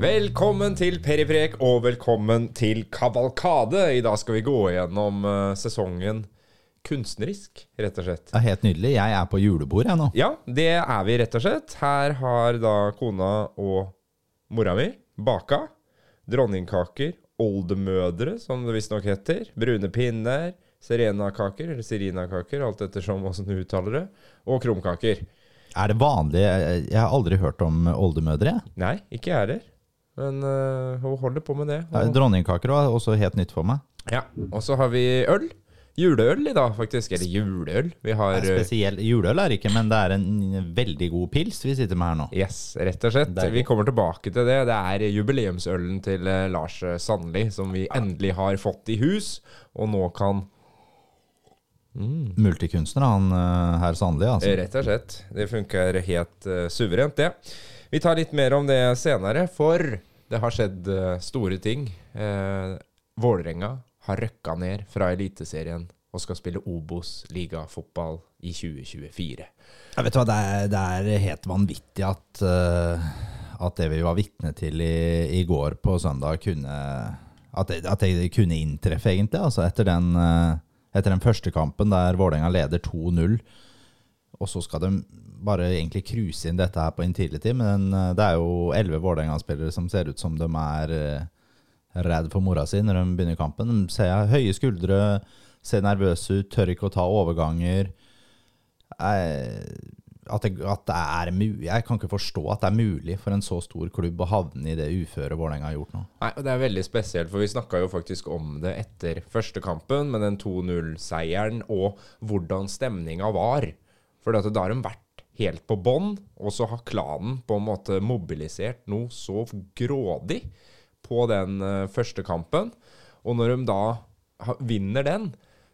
Velkommen til Periprek og velkommen til Kavalkade. I dag skal vi gå gjennom eh, sesongen kunstnerisk, rett og slett. Ja, helt nydelig. Jeg er på julebord, jeg nå. Ja, det er vi rett og slett. Her har da kona og mora mi baka dronningkaker, oldemødre, som det visstnok heter, brune pinner, serenakaker, eller serinakaker, alt ettersom åssen du uttaler det, og krumkaker. Er det vanlig Jeg har aldri hørt om oldemødre. Nei, ikke jeg heller. Men uh, hun holder på med det. Og, Dronningkaker var også helt nytt for meg. ja. og så har vi øl. Juleøl i dag, faktisk. Eller juleøl. Vi har Det er øh, Spesiell juleøl er det ikke, men det er en veldig god pils vi sitter med her nå. Yes, rett og slett. Vi kommer tilbake til det. Det er jubileumsølen til eh, Lars Sandli som vi endelig har fått i hus, og nå kan Multikunstner, han eh, herr Sandli, altså. Rett og slett. Det funker helt uh, suverent, det. Vi tar litt mer om det senere, for det har skjedd eh, store ting. Eh, Vålerenga har røkka ned fra Eliteserien og skal spille Obos-ligafotball i 2024. Jeg vet hva, det er, det er helt vanvittig at, eh, at det vi var vitne til i, i går på søndag, kunne at det, at det kunne inntreffe, egentlig. Altså etter, den, eh, etter den første kampen der Vålerenga leder 2-0, og så skal de bare egentlig cruise inn dette her på Intility, men eh, det er jo elleve Vålerenga-spillere som ser ut som de er eh, redd for mora si når de begynner kampen. De ser høye skuldre, ser nervøse ut, tør ikke å ta overganger eh, at det, at det er mulig Jeg kan ikke forstå at det er mulig for en så stor klubb å havne i det uføret Vålerenga har gjort nå. Nei, og Det er veldig spesielt, for vi snakka jo faktisk om det etter første kampen, med den 2-0-seieren, og hvordan stemninga var. For da har de vært helt på bånn, og så har klanen på en måte mobilisert noe så grådig på den eh, første kampen. Og når de da vinner den,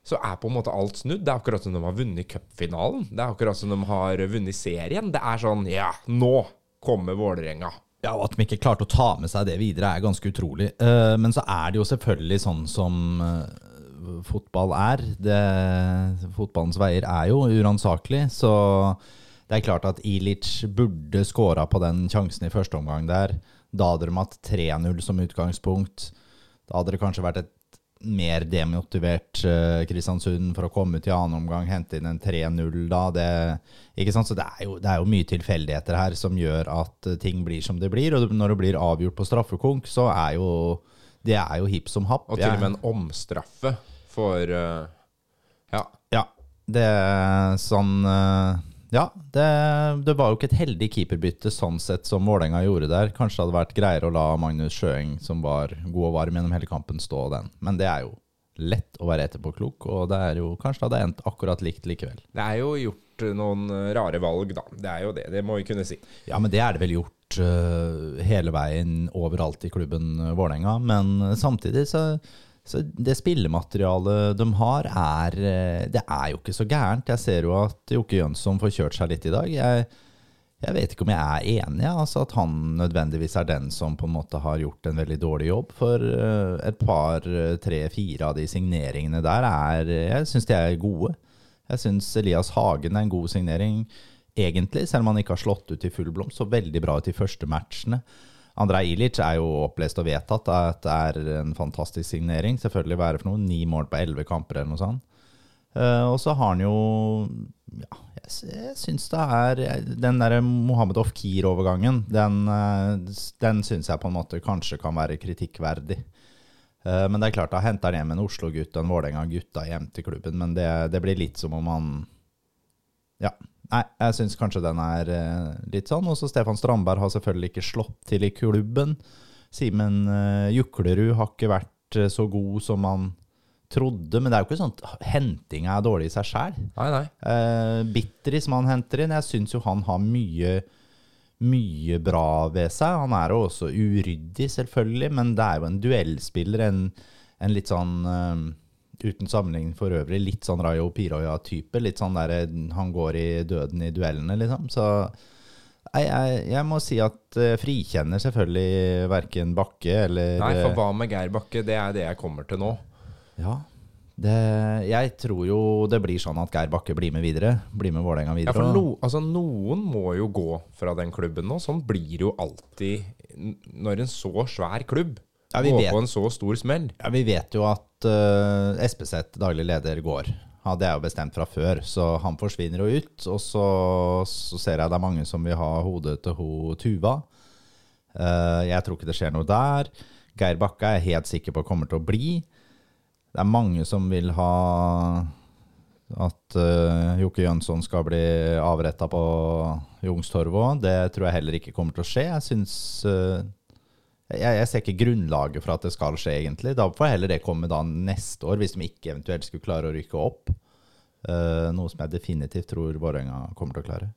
så er på en måte alt snudd. Det er akkurat som de har vunnet cupfinalen. Det er akkurat som de har vunnet serien. Det er sånn Ja, nå kommer Vålerenga. Ja, og At de ikke klarte å ta med seg det videre, er ganske utrolig. Eh, men så er det jo selvfølgelig sånn som eh, fotball er. Det, fotballens veier er jo uransakelig, så det er klart at Ilic burde skåra på den sjansen i første omgang der. Da hadde de hatt 3-0 som utgangspunkt. Da hadde det kanskje vært et mer demotivert eh, Kristiansund for å komme ut i annen omgang, hente inn en 3-0 da. Det, ikke sant? Så det er, jo, det er jo mye tilfeldigheter her som gjør at eh, ting blir som det blir. Og når det blir avgjort på straffekonk, så er jo det er jo hipp som happ. Og til og med en omstraffe for uh, Ja. Ja, det er sånn uh, Ja, det, det var jo ikke et heldig keeperbytte sånn sett som Vålerenga gjorde der. Kanskje det hadde vært greiere å la Magnus Sjøeng, som var god og varm gjennom hele kampen, stå den. Men det er jo lett å være etterpåklok, og det er jo kanskje det hadde endt akkurat likt likevel. Det er jo gjort noen eh, rare valg, da. Det er jo det. Det må vi kunne si. Ja, men det er det vel gjort hele veien overalt i klubben øh, Vålerenga. Men samtidig så, så det spillematerialet de har, er øh, Det er jo ikke så gærent. Jeg ser jo at Jokke Jønsson får kjørt seg litt i dag. Jeg, jeg vet ikke om jeg er enig, altså at han nødvendigvis er den som på en måte har gjort en veldig dårlig jobb. For øh, et par, øh, tre, fire av de signeringene der er Jeg syns de er gode. Jeg syns Elias Hagen er en god signering, egentlig, selv om han ikke har slått ut i full blomst. Så veldig bra ut i første matchene. Andrej Ilic er jo opplest og vedtatt at det er en fantastisk signering. Selvfølgelig er for noe? Ni mål på elleve kamper eller noe sånt. Uh, og så har han jo ja, Jeg, jeg syns det er Den derre Mohammed Ofkir-overgangen, den, eh, den syns jeg på en måte kanskje kan være kritikkverdig. Uh, Men det er klart, da henter han hjem en Oslo-gutt og en Vålerenga-gutta hjem til klubben, men det, det blir litt som om han Ja. Nei, jeg syns kanskje den er eh, litt sånn. Også Stefan Strandberg har selvfølgelig ikke slått til i klubben. Simen eh, Juklerud har ikke vært eh, så god som han trodde, men det er jo ikke sånn at hentinga er dårlig i seg sjæl. Eh, Bitteri som han henter inn, jeg syns jo han har mye mye bra ved seg. Han er jo også uryddig, selvfølgelig, men det er jo en duellspiller. En, en litt sånn eh, Uten sammenligning for øvrig, litt sånn Rayo Piroya-type. Litt sånn der eh, han går i døden i duellene, liksom. Så jeg, jeg, jeg må si at jeg frikjenner selvfølgelig verken Bakke eller Nei, for eh, hva med Geir Bakke? Det er det jeg kommer til nå. Ja. Det, jeg tror jo det blir sånn at Geir Bakke blir med videre. Blir med Vålerenga Ja, for no, altså, noen må jo gå fra den klubben nå. Sånn blir det jo alltid når en så svær klubb Ja, vi vet- på en så stor smell. Ja, Vi vet jo at uh, Espeseth, daglig leder, går. Ja, det er jo bestemt fra før, så han forsvinner jo ut. Og så, så ser jeg det er mange som vil ha hodet til ho Tuva. Uh, jeg tror ikke det skjer noe der. Geir Bakke er jeg helt sikker på kommer til å bli. Det er mange som vil ha at uh, Jokke Jønsson skal bli avretta på Youngstorget. Det tror jeg heller ikke kommer til å skje. Jeg syns eh, jeg, jeg ser ikke grunnlaget for at det skal skje, egentlig. Da får heller det komme da neste år, hvis de ikke eventuelt skulle klare å rykke opp. Uh, noe som jeg definitivt tror Vålerenga kommer til å klare.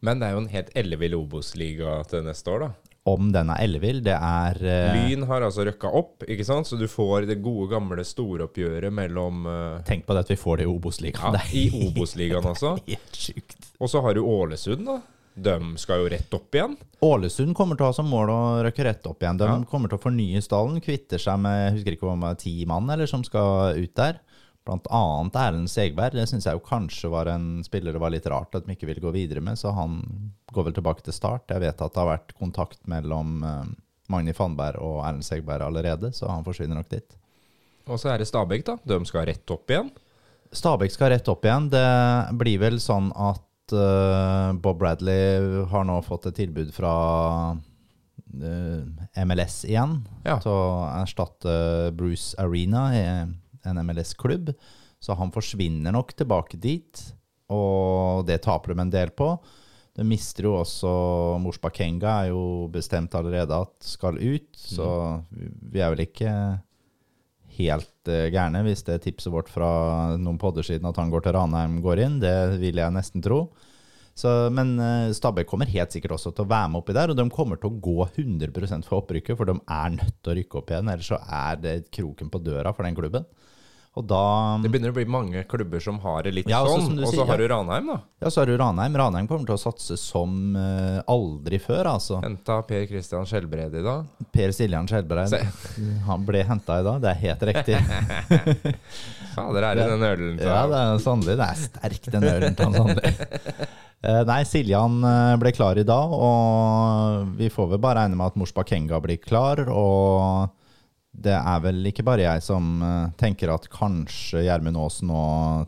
Men det er jo en helt ellevill Obos-liga til neste år, da. Om den er ellevill, det er uh, Lyn har altså røkka opp, ikke sant? så du får det gode, gamle storoppgjøret mellom uh, Tenk på det at vi får det i Obos-ligaen. ja, I Obos-ligaen, altså. helt sjukt. Og så har du Ålesund, da. De skal jo rett opp igjen. Ålesund kommer til å ha som mål å røkke rett opp igjen. De Ja. kommer til å fornye stallen, kvitter seg med jeg husker ikke om det ti mann eller som skal ut der. Blant annet Erlend Segberg. Det syns jeg jo kanskje var en spiller det var litt rart at de ikke ville gå videre med, så han går vel tilbake til start. Jeg vet at det har vært kontakt mellom eh, Magni Fannberg og Erlend Segberg allerede, så han forsvinner nok dit. Og så er det Stabæk, da. De skal rett opp igjen. Stabæk skal rett opp igjen. Det blir vel sånn at eh, Bob Bradley har nå fått et tilbud fra uh, MLS igjen Ja. til å erstatte Bruce Arena, i en MLS-klubb. Så han forsvinner nok tilbake dit, og det taper de en del på. De mister jo også Morsbakenga, er jo bestemt allerede at skal ut, så vi er vel ikke helt uh, gærne hvis det tipset vårt fra noen podder siden at han går til Ranheim går inn. Det vil jeg nesten tro. Så, men uh, Stabæk kommer helt sikkert også til å være med oppi der, og de kommer til å gå 100 for opprykket, for de er nødt til å rykke opp igjen, ellers så er det kroken på døra for den klubben. Og da Det begynner å bli mange klubber som har det litt Ja, sånn. Og så har du Ranheim, da. Ja, så har du Ranheim. Ranheim kommer til å satse som uh, aldri før, altså. Henta Per Christian Skjelbred i dag. Per Siljan Skjelbred. Han ble henta i dag, det er helt riktig. Fader, er det den ølen til Ja, det er sannelig. Det er sterk, den ølen til Sandli. Eh, Nei, Siljan eh, ble klar i dag, og vi får vel bare regne med at Mors Bakenga blir klar. Og det er vel ikke bare jeg som eh, tenker at kanskje Gjermund Aasen nå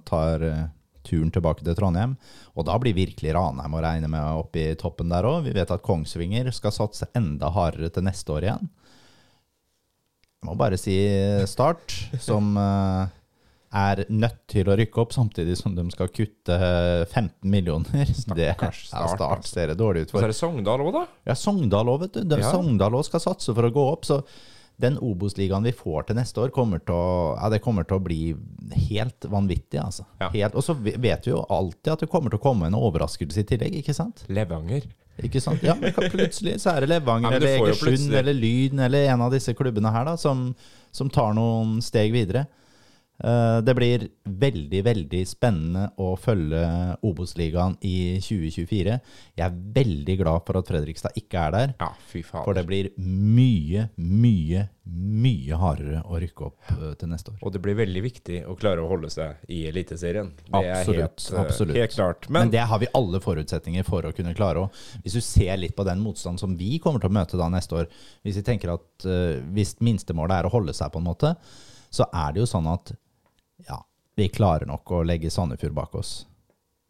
tar eh, turen tilbake til Trondheim. Og da blir virkelig Ranheim å regne med oppe i toppen der òg. Vi vet at Kongsvinger skal satse enda hardere til neste år igjen. Jeg må bare si Start, som eh, er nødt til å rykke opp, samtidig som de skal kutte eh, 15 millioner. Det er Stakkars Start, Start altså. ser det dårlig ut Og så er det Sogndal òg, da. Ja, Sogndal òg, vet du. Ja. Sogndal også skal satse for å gå opp. Så den Obos-ligaen vi får til neste år, kommer til å, ja, det kommer til å bli helt vanvittig. Altså. Ja. Helt, og så vet vi jo alltid at det kommer til å komme en overraskelse i tillegg, ikke sant? Levanger. Ikke sant? Ja, men plutselig så er det Levanger Ja, eller Egersund eller Lyn eller en av disse klubbene her da, som, som tar noen steg videre. Eh, Det blir veldig, veldig spennende å følge Obos-ligaen i 2024. Jeg er veldig glad for at Fredrikstad ikke er der, Ja, fy faen. for det blir mye, mye, mye hardere å rykke opp eh, til neste år. Og det blir veldig viktig å klare å holde seg i Eliteserien. Det er Absolutt, helt, eh, absolutt. helt klart. Men, Men, det har vi alle forutsetninger for å kunne klare. òg. hvis du ser litt på den motstand som vi kommer til å møte da neste år Hvis vi tenker at hvis minstemålet er å holde seg, på en måte, så er det jo sånn at ja, vi klarer nok å legge Sandefjord bak oss.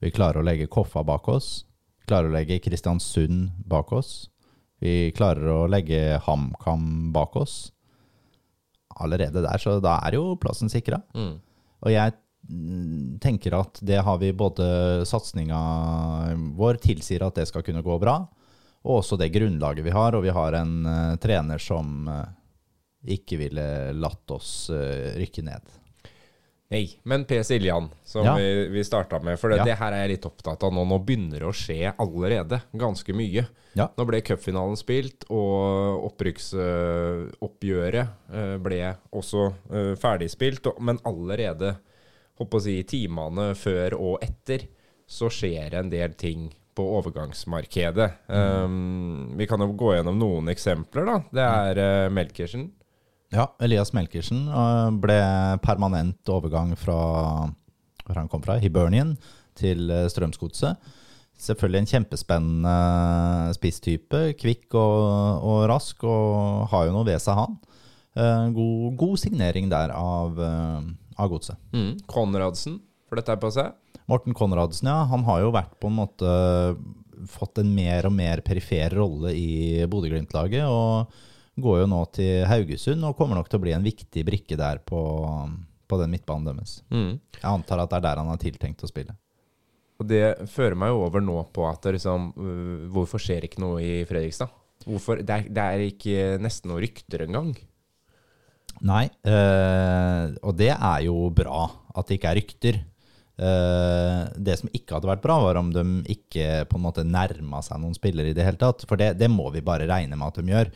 Vi klarer å legge Koffa bak oss. Vi klarer å legge Kristiansund bak oss. Vi klarer å legge HamKam bak oss. Allerede der, så da er jo plassen sikra. mm. Og jeg mm, tenker at det har vi både satsinga vår tilsier at det skal kunne gå bra, og også det grunnlaget vi har. Og vi har en uh, trener som uh, ikke ville latt oss uh, rykke ned. Nei, men Per Siljan, som Ja. vi, vi starta med. For det, Ja. det her er jeg litt opptatt av nå. Nå begynner det å skje allerede ganske mye. Ja. Nå ble cupfinalen spilt, og opprykksoppgjøret eh, ble også eh, ferdigspilt. Men allerede håper å si, i timene før og etter så skjer det en del ting på overgangsmarkedet. Um, vi kan jo gå gjennom noen eksempler. da. Det er uh, Melkersen. Ja, Elias Melkersen øh, ble permanent overgang fra hvor han kom fra, Hibernian, til øh, Strømsgodset. Selvfølgelig en kjempespennende spisstype. Kvikk og, og rask, og har jo noe ved seg, han. Eh, god, god signering der av, eh, av godset. Mm. Konradsen får dette på seg. Morten Konradsen, ja. Han har jo vært på en måte fått en mer og mer perifer rolle i Bodø-Glimt-laget. Og går jo nå til Haugesund og kommer nok til å bli en viktig brikke der på, på den midtbanen deres. Mm. Jeg antar at det er der han har tiltenkt å spille. Og det fører meg jo over nå på at liksom øh, Hvorfor skjer ikke noe i Fredrikstad? Hvorfor, det, er, det er ikke nesten noen rykter engang. Nei, øh, og det er jo bra at det ikke er rykter. Uh, det som ikke hadde vært bra, var om de ikke på en måte nærma seg noen spillere i det hele tatt. For det, det må vi bare regne med at de gjør.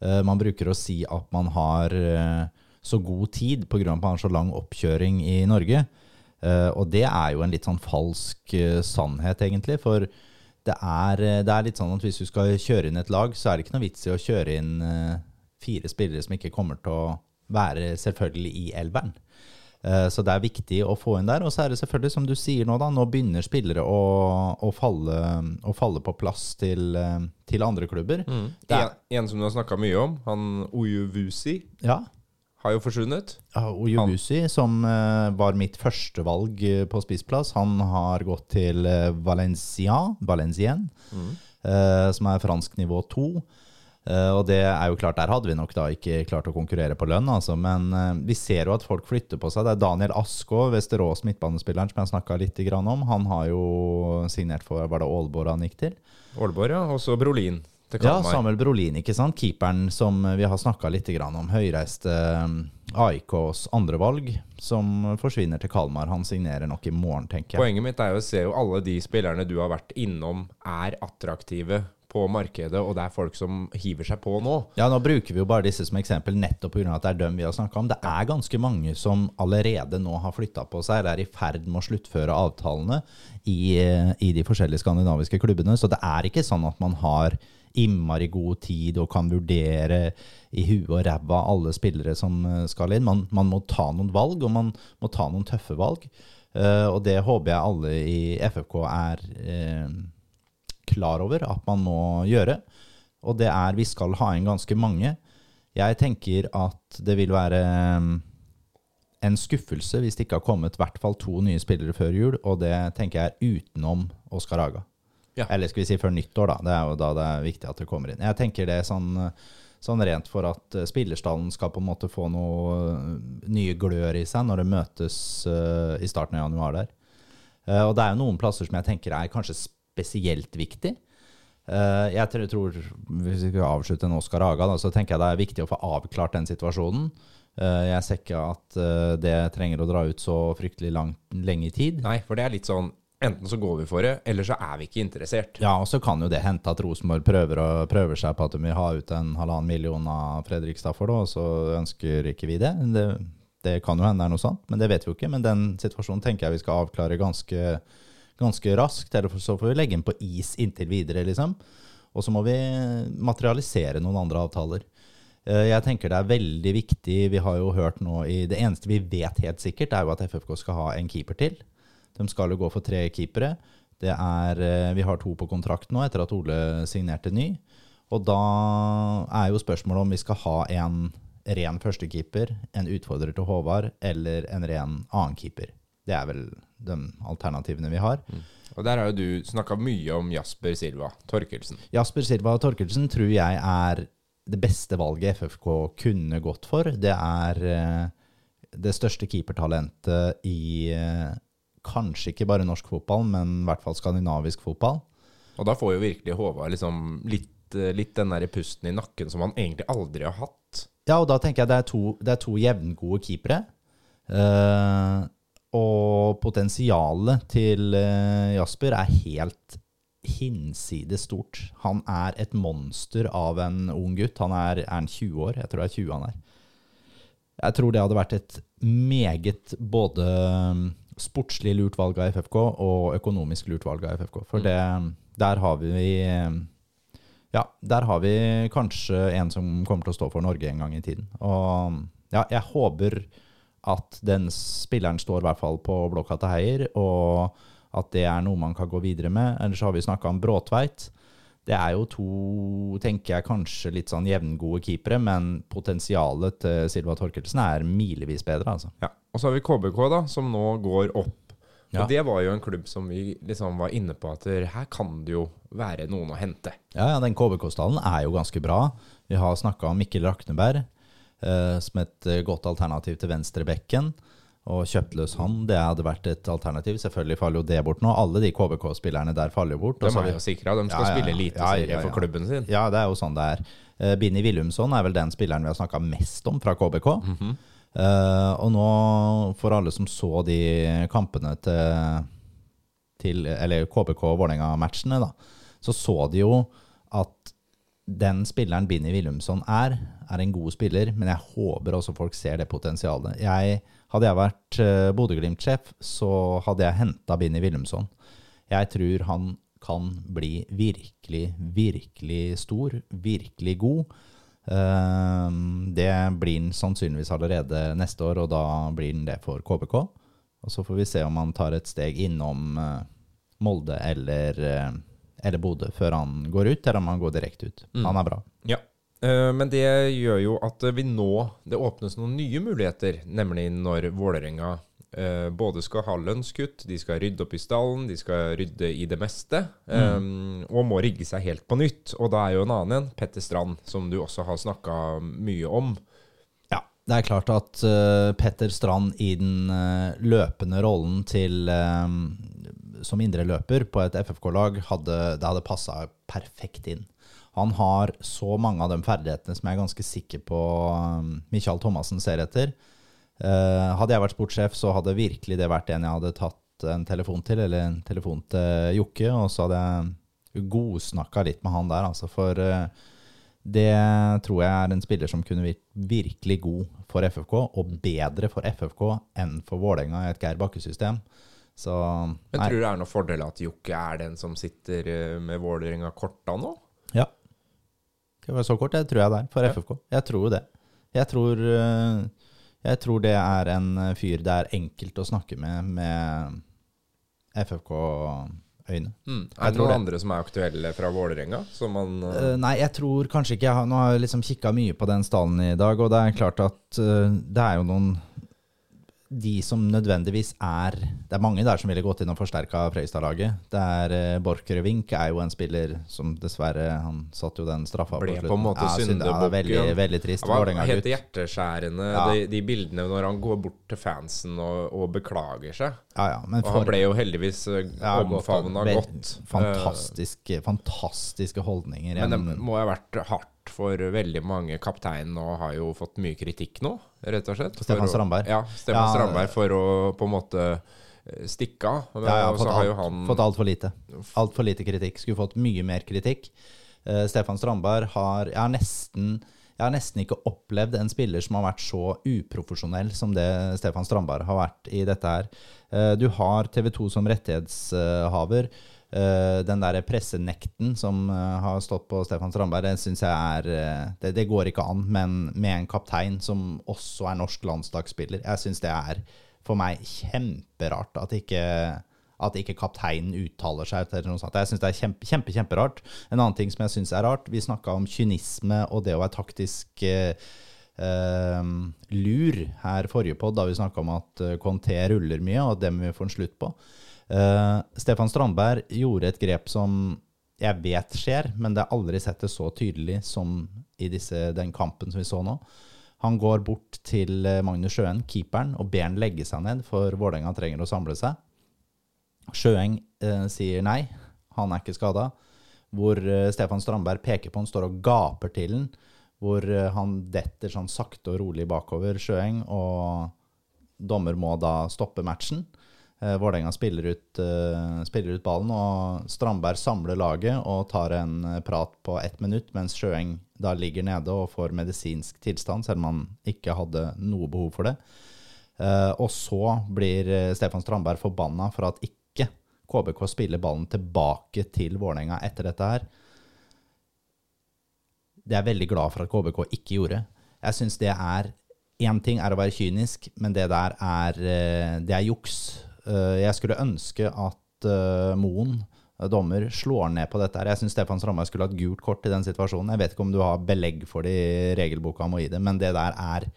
Eh, man bruker å si at man har eh, så god tid pga. at man har så lang oppkjøring i Norge. Eh, og det er jo en litt sånn falsk sannhet, egentlig. For det er, det er litt sånn at hvis du skal kjøre inn et lag, så er det ikke noe vits i å kjøre inn fire spillere som ikke kommer til å være selvfølgelig i elveren. Eh, Så det er viktig å få inn der. Og så er det selvfølgelig, som du sier nå, da, nå begynner spillere å, å, falle, å falle på plass til, eh, til andre klubber. Det er, En, en som du har snakka mye om, han Oyuvusi, ja, har jo forsvunnet. Ja, Ojubusi, som eh, var mitt førstevalg på spissplass, han har gått til Valencia, Valencien, eh, som er fransk nivå 2. Eh, og det er jo klart, der hadde vi nok da ikke klart å konkurrere på lønn, altså. Men eh, vi ser jo at folk flytter på seg. Det er Daniel Askå, Vesterås midtbanespilleren, som jeg snakka litt om. Han har jo signert for Var det Aalborg han gikk til? Ålborg, ja. Og så Brolin Ja, Samuel Brolin, ikke sant? Keeperen som vi har snakka litt om. Høyreiste um, AIKs andrevalg, som forsvinner til Kalmar. Han signerer nok i morgen, tenker jeg. Poenget mitt er jo å se jo alle de spillerne du har vært innom, er attraktive på markedet, og det er folk som hiver seg på nå. Ja, nå bruker vi jo bare disse som eksempel nettopp pga. at det er dem vi har snakka om. Det er ganske mange som allerede nå har flytta på seg, eller er i ferd med å sluttføre avtalene i, i de forskjellige skandinaviske klubbene. Så det er ikke sånn at man har innmari god tid og kan vurdere i huet og ræva alle spillere som eh, skal inn. Man, man må ta noen valg, og man må ta noen tøffe valg. Uh, og det håper jeg alle i FFK er eh, klar over at man må gjøre. Og det er vi skal ha inn ganske mange. Jeg tenker at det vil være um, en skuffelse hvis det ikke har kommet i hvert fall to nye spillere før jul, og det tenker jeg er utenom Oscar Haga. Ja. Eller skal vi si før nyttår, da. Det er jo da det er viktig at det kommer inn. Jeg tenker det sånn, sånn rent for at eh, spillerstallen skal på en måte få noe eh, nye glør i seg når det møtes uh, i starten av januar der. Uh, og det er jo noen plasser som jeg tenker er kanskje spesielt viktig. Eh, jeg tror, Hvis vi skal avslutte en Oskar Haga, så tenker jeg det er viktig å få avklart den situasjonen. Eh, jeg ser ikke at eh, det trenger å dra ut så fryktelig lang, lenge i tid. Nei, for det er litt sånn Enten så går vi for det, eller så er vi ikke interessert. Ja, og så kan jo det hente at Rosenborg prøver, prøver seg på at de vil ha ut en halvannen million av Fredrik Stafford, og så ønsker ikke vi det. det. Det kan jo hende det er noe sånt, men det vet vi jo ikke. Men den situasjonen tenker jeg vi skal avklare ganske, ganske raskt. Eller så får vi legge den på is inntil videre, liksom. Og så må vi materialisere noen andre avtaler. Eh, Jeg tenker det er veldig viktig, vi har jo hørt nå i Det eneste vi vet helt sikkert, er jo at FFK skal ha en keeper til. De skal jo gå for tre keepere. Det er, eh, vi har to på kontrakt nå, etter at Ole signerte ny. Og da er jo spørsmålet om vi skal ha en ren førstekeeper, en utfordrer til Håvard, eller en ren annenkeeper. Det er vel de alternativene vi har. Og der har jo du snakka mye om Jasper Silva Torkelsen. Jasper Silva Torkelsen tror jeg er det beste valget FFK kunne gått for. Det er eh, det største keepertalentet i eh, kanskje ikke bare norsk fotball, men i hvert fall skandinavisk fotball. Og da får jo virkelig Håvard liksom litt, eh, litt den der pusten i nakken som han egentlig aldri har hatt. Ja, og da tenker jeg det er to, det er to jevngode keepere. Eh, og potensialet til eh, Jasper er helt hinsides stort. Han er et monster av en ung gutt. Han er, er en 20 år? Jeg tror det er 20 han er. Jeg tror det hadde vært et meget både um, sportslig lurt valg av FFK og økonomisk lurt valg av FFK. For det, der har vi Ja, der har vi kanskje en som kommer til å stå for Norge en gang i tiden. Og ja, jeg håper at den spilleren står i hvert fall på blokka til Heier, og at det er noe man kan gå videre med. Ellers har vi snakka om Bråtveit. Det er jo to, tenker jeg, kanskje litt sånn jevngode keepere, men potensialet til Silva Torkelsen er milevis bedre, altså. Ja. Og så har vi KBK, da, som nå går opp. Ja. Og det var jo en klubb som vi liksom var inne på at her kan det jo være noen å hente. Ja, ja, den KBK-stallen er jo ganske bra. Vi har snakka om Mikkel Rakneberg som et eh, godt alternativ til venstrebekken. Og kjøpt løs han, det hadde vært et alternativ. Selvfølgelig faller jo det bort nå. Alle de KBK-spillerne der faller jo bort. De er jo sikra. De skal Ja, ja, spille eliteserie ja, ja. for klubben sin. Ja, det er jo sånn det er. Eh, Binni Willumsson er vel den spilleren vi har snakka mest om fra KBK. Mm -hmm. uh, og nå, for alle som så de kampene til, til Eller KBK-Vålerenga-matchene, da, så så de jo at den spilleren Binni Willumsson er, er en god spiller, men jeg håper også folk ser det potensialet. Jeg, hadde jeg vært uh, Bodø-Glimt-sjef, så hadde jeg henta Binni Willumsson. Jeg tror han kan bli virkelig, virkelig stor, virkelig god. Eh, det blir han sannsynligvis allerede neste år, og da blir han det for KBK. Og så får vi se om han tar et steg innom eh, Molde eller, eller Bodø før han går ut, eller om han går direkte ut. Mm. Han er bra. Ja. Eh, Men det gjør jo at vi nå Det åpnes noen nye muligheter, nemlig når Vålerenga eh, både skal ha lønnskutt, de skal rydde opp i stallen, de skal rydde i det meste, eh, og må rigge seg helt på nytt. Og da er jo en annen en, Petter Strand, som du også har snakka mye om. Ja, det er klart at uh, Petter Strand i den uh, løpende rollen til eh, som indre løper på et FFK-lag, hadde, det hadde passa perfekt inn. Han har så mange av de ferdighetene som jeg er ganske sikker på um, Michael Thomassen ser etter. Eh, hadde jeg vært sportssjef, så hadde virkelig det vært en jeg hadde tatt en telefon til, eller en telefon til Jokke, og så hadde jeg godsnakka litt med han der, altså. For eh, det tror jeg er en spiller som kunne vært virkelig god for FFK, og bedre for FFK enn for Vålerenga i et Geir Bakke-system. Så Men tror du det er noen fordel at Jokke er den som sitter eh, med Vålerenga-korta nå? Ja. Det var så kort, det tror jeg det er, for. FFK. Jeg tror jo det. Jeg tror, eh, jeg tror det er en eh, fyr det er enkelt å snakke med med FFK-øyne. Mm. Er det noen det. andre som er aktuelle fra Vålerenga? Som man nei, jeg tror kanskje ikke jeg har, Nå har jeg liksom kikka mye på den stallen i dag, og det er klart at det er jo noen De som nødvendigvis er Det er mange der som ville gått inn og forsterka Freistad-laget. Det er uh, Borchgrevink er jo en spiller som dessverre Han satt jo den straffa Ble på på en måte Ja, synd- ja, det er veldig, veldig trist. Det var helt hjerteskjærende, Ja. de, de bildene når han går bort til fansen og, og beklager seg. Ja, ja, men Og han ble jo heldigvis uh, ja, omfavna vel- godt. Fantastiske, fantastiske holdninger. Eh, Men det må ha vært hardt for veldig mange. Kapteinen nå har jo fått mye kritikk nå, rett og slett. Stefan å- Strandberg. Ja, Stefan Ja. Strandberg for å på en måte eh, stikke av. Ja, ja, fått, alt, han fått altfor lite. Altfor lite kritikk. Skulle fått mye mer kritikk. Uh, Stefan Strandberg har jeg, har nesten jeg har nesten ikke opplevd en spiller som har vært så uprofesjonell som det Stefan Strandberg har vært i dette her. Eh, du har TV 2 som rettighetshaver. Eh, den der pressenekten som eh, har stått på Stefan Strandberg, det syns jeg er eh, det, det går ikke an. Men med en kaptein som også er norsk landslagsspiller, jeg syns det er for meg kjemperart at ikke at ikke kapteinen uttaler seg til noe sånt. Jeg syns det er kjempe, kjempe, kjemperart. En annen ting som jeg syns er rart, vi snakka om kynisme og det å være taktisk eh, lur her forrige podd, da vi snakka om at Conté ruller mye, og det må vi få en slutt på. Eh, Stefan Strandberg gjorde et grep som jeg vet skjer, men det har aldri sett det så tydelig som i disse, den kampen som vi så nå. Han går bort til eh, Magnus Sjøen, keeperen, og ber han legge seg ned, for Vålerenga trenger å samle seg. Sjøeng eh, sier nei, han er ikke skada. Hvor eh, Stefan Strandberg peker på han, står og gaper til han. Hvor eh, han detter sånn sakte og rolig bakover Sjøeng, og dommer må da stoppe matchen. Eh, Vålerenga spiller, eh, spiller ut ballen, og Strandberg samler laget og tar en eh, prat på ett minutt, mens Sjøeng da ligger nede og får medisinsk tilstand, selv om han ikke hadde noe behov for det. Eh, og så blir eh, Stefan Strandberg forbanna for at ikke KBK spiller ballen tilbake til Vålerenga etter dette her. det er jeg veldig glad for at KBK ikke gjorde. Jeg syns det er Én ting er å være kynisk, men det der er, eh, det er juks. Eh, Jeg skulle ønske at eh, Moen, eh, dommer, slår ned på dette. her. Jeg syns Stefan Strandberg skulle hatt gult kort i den situasjonen. Jeg vet ikke om du har belegg for det i regelboka det, men det der er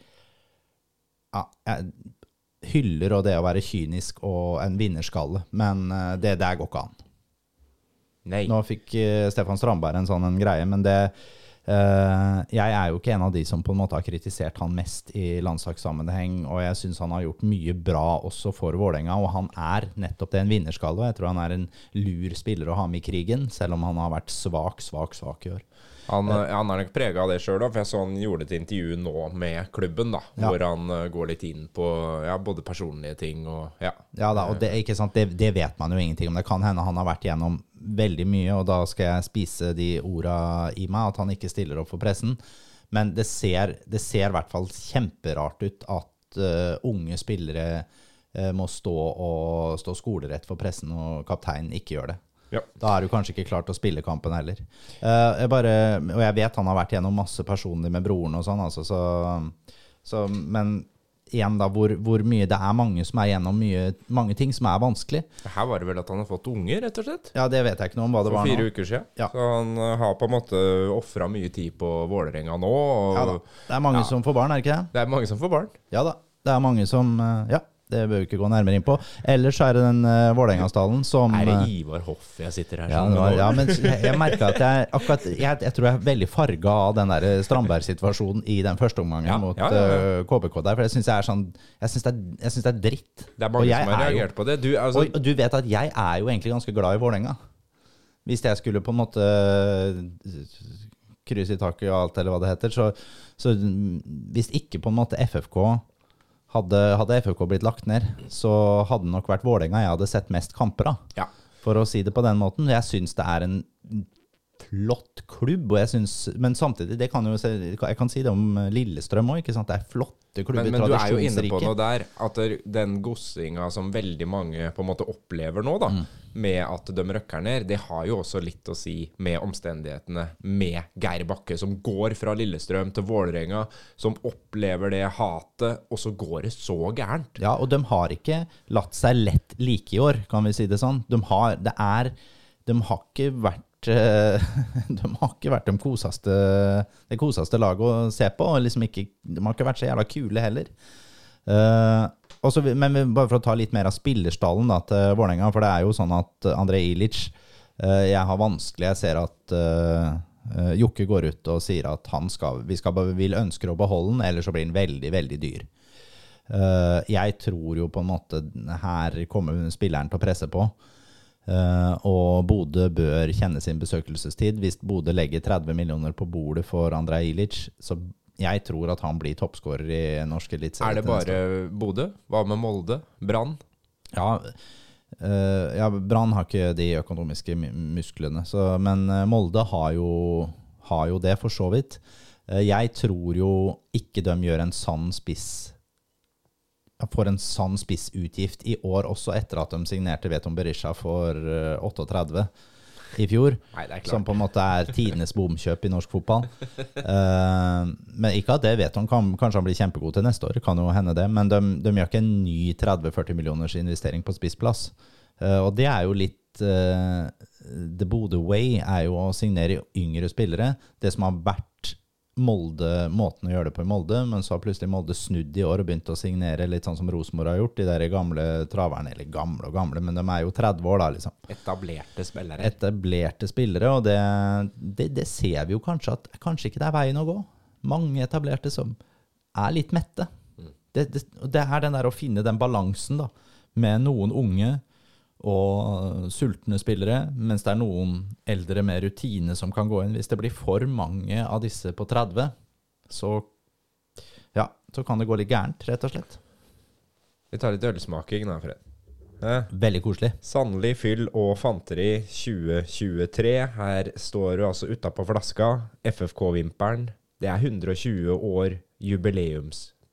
ja, jeg hyller og det å være kynisk og en vinnerskalle, men det der går ikke an. Nei. Nå fikk Stefan Strandberg en sånn en greie, men det Jeg er jo ikke en av de som på en måte har kritisert han mest i landslagssammenheng, og jeg syns han har gjort mye bra også for Vålerenga, og han er nettopp det, en vinnerskalle. Og jeg tror han er en lur spiller å ha med i krigen, selv om han har vært svak, svak, svak i år. Han, eh, han er nok prega av det sjøl, for jeg så han gjorde et intervju nå med klubben, da, Ja. hvor han eh, går litt inn på ja, både personlige ting og ja. Ja da, og det, ikke sant, det, det vet man jo ingenting om. Det kan hende han har vært gjennom veldig mye, og da skal jeg spise de orda i meg, at han ikke stiller opp for pressen. Men det ser, det ser i hvert fall kjemperart ut at uh, unge spillere uh, må stå og stå skolerett for pressen, og kapteinen ikke gjør det. Ja. Da er du kanskje ikke klar til å spille kampen heller. Uh, jeg bare, og jeg vet han har vært gjennom masse personlig med broren og sånn, altså, så, så Men igjen, da, hvor, hvor mye Det er mange som er gjennom mye, mange ting som er vanskelig. Her var det vel at han har fått unger, rett og slett? Ja, det vet jeg ikke noe om hva det For var fire uker siden. Ja. Så han eh, har på en måte ofra mye tid på Vålerenga nå. Og Ja da. Det er mange Ja. som får barn, er det ikke det? Det er mange som får barn. Ja da. Det er mange som eh, Ja, det bør vi ikke gå nærmere inn på. Ellers er det den uh, Vålerenga-stallen som Er det eh, Ivar Hoff jeg sitter her Ja, som var, ja, men jeg, jeg merka at jeg akkurat jeg, jeg tror jeg er veldig farga av den der Strandberg-situasjonen i den første omgangen Ja, mot ja, ja, eh, KBK der. For jeg syns sånn, jeg det, jeg det er dritt. Det er mange som har reagert jo- på det. Du, altså, Og, og du vet at jeg er jo egentlig ganske glad i Vålerenga. Hvis jeg skulle på en måte krysse i taket og alt, eller hva det heter, så, så hvis ikke på en måte FFK hadde, hadde FFK blitt lagt ned, så hadde det nok vært Vålerenga jeg hadde sett mest kamper av. ja. For å si det på den måten. Jeg syns det er en flott klubb, synes, men samtidig det kan jo, Jeg kan si det om Lillestrøm òg. Det er flotte klubber. Men, men du er jo inne på noe der, at den gossinga som veldig mange på en måte opplever nå, da, Mm. med at de røkker ned, det har jo også litt å si med omstendighetene med Geir Bakke, som går fra Lillestrøm til Vålerenga, som opplever det hatet, og så går det så gærent. Ja, og de har ikke latt seg lett like i år, kan vi si det sånn. De har, det er, de har ikke vært eh, De har ikke vært de koseste, det koseste laget å se på. Og liksom ikke, de har ikke vært så jævla kule heller. Uh, også, men bare for å ta litt mer av spillerstallen da, til Vålerenga, for det er jo sånn at eh, André Ilic uh, Jeg har vanskelig Jeg ser at eh, eh, Jokke går ut og sier at han skal, vi skal, vil ønsker å beholde den, ellers så blir den veldig, veldig dyr. Eh, jeg tror jo på en måte her kommer spilleren til å presse på. Eh, og Bodø bør kjenne sin besøkelsestid. Hvis Bodø legger 30 millioner på bordet for Andrej Ilic, så jeg tror at han blir toppskårer i norsk eliteserie. Er det bare Bodø? Hva med Molde? Brann? Ja, uh, ja Brann har ikke de økonomiske musklene, så, men eh, Molde har jo, har jo det, for så vidt. Uh, jeg tror jo ikke de gjør en sann spiss får en sann spissutgift i år, også etter at de signerte Veton Berisha for eh, 38 i fjor. Nei, det er Som på en måte er tidenes bomkjøp i norsk fotball. Uh, men ikke at det vet han kan, kanskje han blir kjempegod til neste år, kan jo hende det. Men de, de gjør ikke en ny 30-40 millioners investering på spissplass. Uh, og det er jo litt uh, The Bodø way er jo å signere yngre spillere. Det som har vært Molde, måten å gjøre det på i Molde, men så har plutselig Molde snudd i år og begynt å signere litt sånn som Rosenborg har gjort, de der gamle traverne. Eller gamle og gamle, men de er jo 30 år da, liksom Etablerte spillere. etablerte spillere, og det, det, det ser vi jo kanskje at kanskje ikke det er veien å gå. Mange etablerte som er litt mette. Det, det, det er den der å finne den balansen da, med noen unge og sultne spillere, mens det er noen eldre med rutine som kan gå inn. Hvis det blir for mange av disse på 30, så, ja, så kan det gå litt gærent, rett og slett. Vi tar litt ølsmaking da, Fred. Eh, Veldig koselig. Sannelig fyll og fanteri 2023. Her står du altså utapå flaska. FFK-vimpelen. Det er 120 år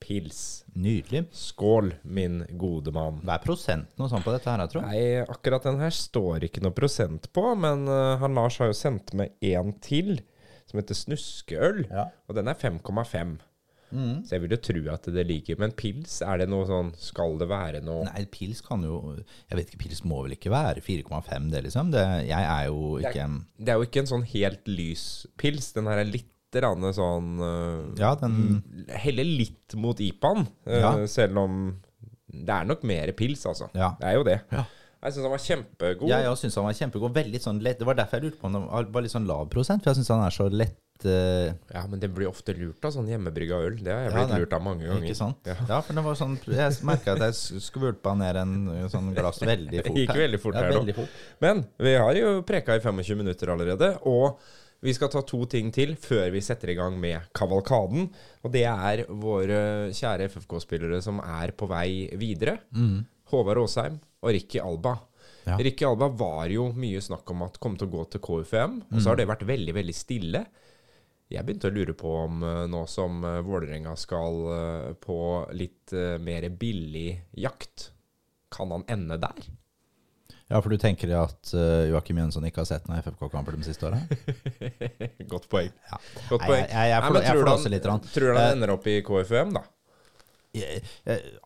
jubileumspils. Nydelig. Skål, min gode mann. Hva er prosenten og sånn på dette her, jeg tror? Nei, akkurat den her står ikke noe prosent på, men uh, han Lars har jo sendt med én til. som heter Snuskeøl. Ja. Og den er 5,5. Mm. Så jeg vil jo tro at det ligger Men pils, er det noe sånn Skal det være noe Nei, pils kan jo Jeg vet ikke, pils må vel ikke være 4,5, det, liksom. Det, jeg er jo Det ikke er, det er jo ikke en sånn helt lys pils. Den her er litt rann sånn øh, Ja, den Heller litt mot IPA-en, øh, Ja. selv om det er nok mer pils, altså. Ja. Det er jo det. Ja. Jeg syns han var kjempegod. Jeg syns han var kjempegod. Veldig sånn lett. Det var derfor jeg lurte på om han var litt sånn lav prosent, for jeg syns han er så lett eh, Ja, men det blir ofte lurt av sånn hjemmebrygga øl. Det har jeg blitt ja, lurt av mange ganger. Ikke sant? Ja. Ja. for det var sånn Jeg merka at jeg skvulpa ned en sånn glass veldig fort. Det gikk veldig fort her ja, veldig fort. Men vi har jo preka i 25 minutter allerede, og vi skal ta to ting til før vi setter i gang med kavalkaden. Og det er våre kjære FFK-spillere som er på vei videre. Håvard Aasheim og Ricky Alba. Ja. Ricky Alba var jo mye snakk om at kom til å gå til KFM, og så har det vært veldig, veldig stille. Jeg begynte å lure på om eh, nå som uh, Vålerenga skal eh, på litt eh, mer billig jakt, kan han ende der? Ja, for du tenker at uh, Joakim Jønsson ikke har sett noen FFK-kamper de siste åra? Godt poeng. Ja. Godt poeng. jeg- jeg- jeg får- jeg han- litt, Rann. Tror du han Eh, ender opp i KFUM, da? Jeg-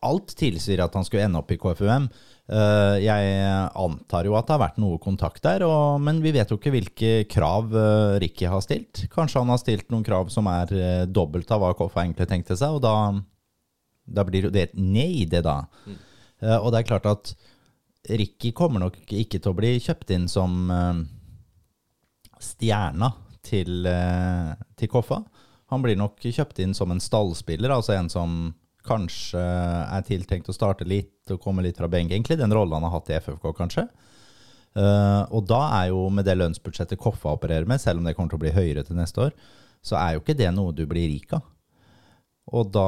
Alt tilsier at han skulle ende opp i KFUM. Eh, Jeg antar jo at det har vært noe kontakt der, og, men vi vet jo ikke hvilke krav eh, Ricky har stilt. Kanskje han har stilt noen krav som er eh, dobbelt av hva Koffa egentlig tenkte seg, og da, da blir jo det et nei, det da. Mm. Og det er klart at Ricky kommer nok ikke til å bli kjøpt inn som eh, stjerna til, eh, til Koffa. Han blir nok kjøpt inn som en stallspiller, altså en som kanskje er tiltenkt å starte litt og komme litt fra benk. Egentlig den rollen han har hatt i FFK, kanskje. Eh, og da er jo med det lønnsbudsjettet Koffa opererer med, selv om det kommer til å bli høyere til neste år, så er jo ikke det noe du blir rik av. Og da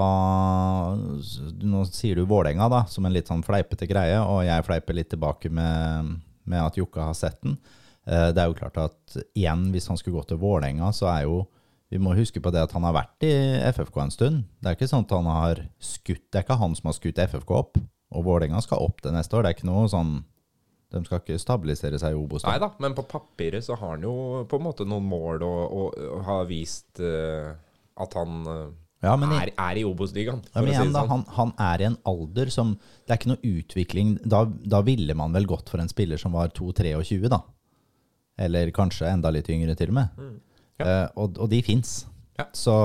Nå sier du Vålerenga, da, som en litt sånn fleipete greie, og jeg fleiper litt tilbake med, med at Jokke har sett den. Eh, Det er jo klart at igjen, hvis han skulle gå til Vålerenga, så er jo Vi må huske på det at han har vært i FFK en stund. Det er ikke sånn at han har skutt Det er ikke han som har skutt FFK opp. Og Vålerenga skal opp det neste år. Det er ikke noe sånn De skal ikke stabilisere seg i Obos. Nei da, men på papiret så har han jo på en måte noen mål og, og, og har vist uh, at han eh, Ja, men er, er i Obos-ligaen. Ja, men si da, sånn. han, han er i en alder som Det er ikke noe utvikling. Da, da ville man vel gått for en spiller som var 2-23, da. Eller kanskje enda litt yngre, til og med. Mm. Ja. Uh, og, og de fins. Ja. Så,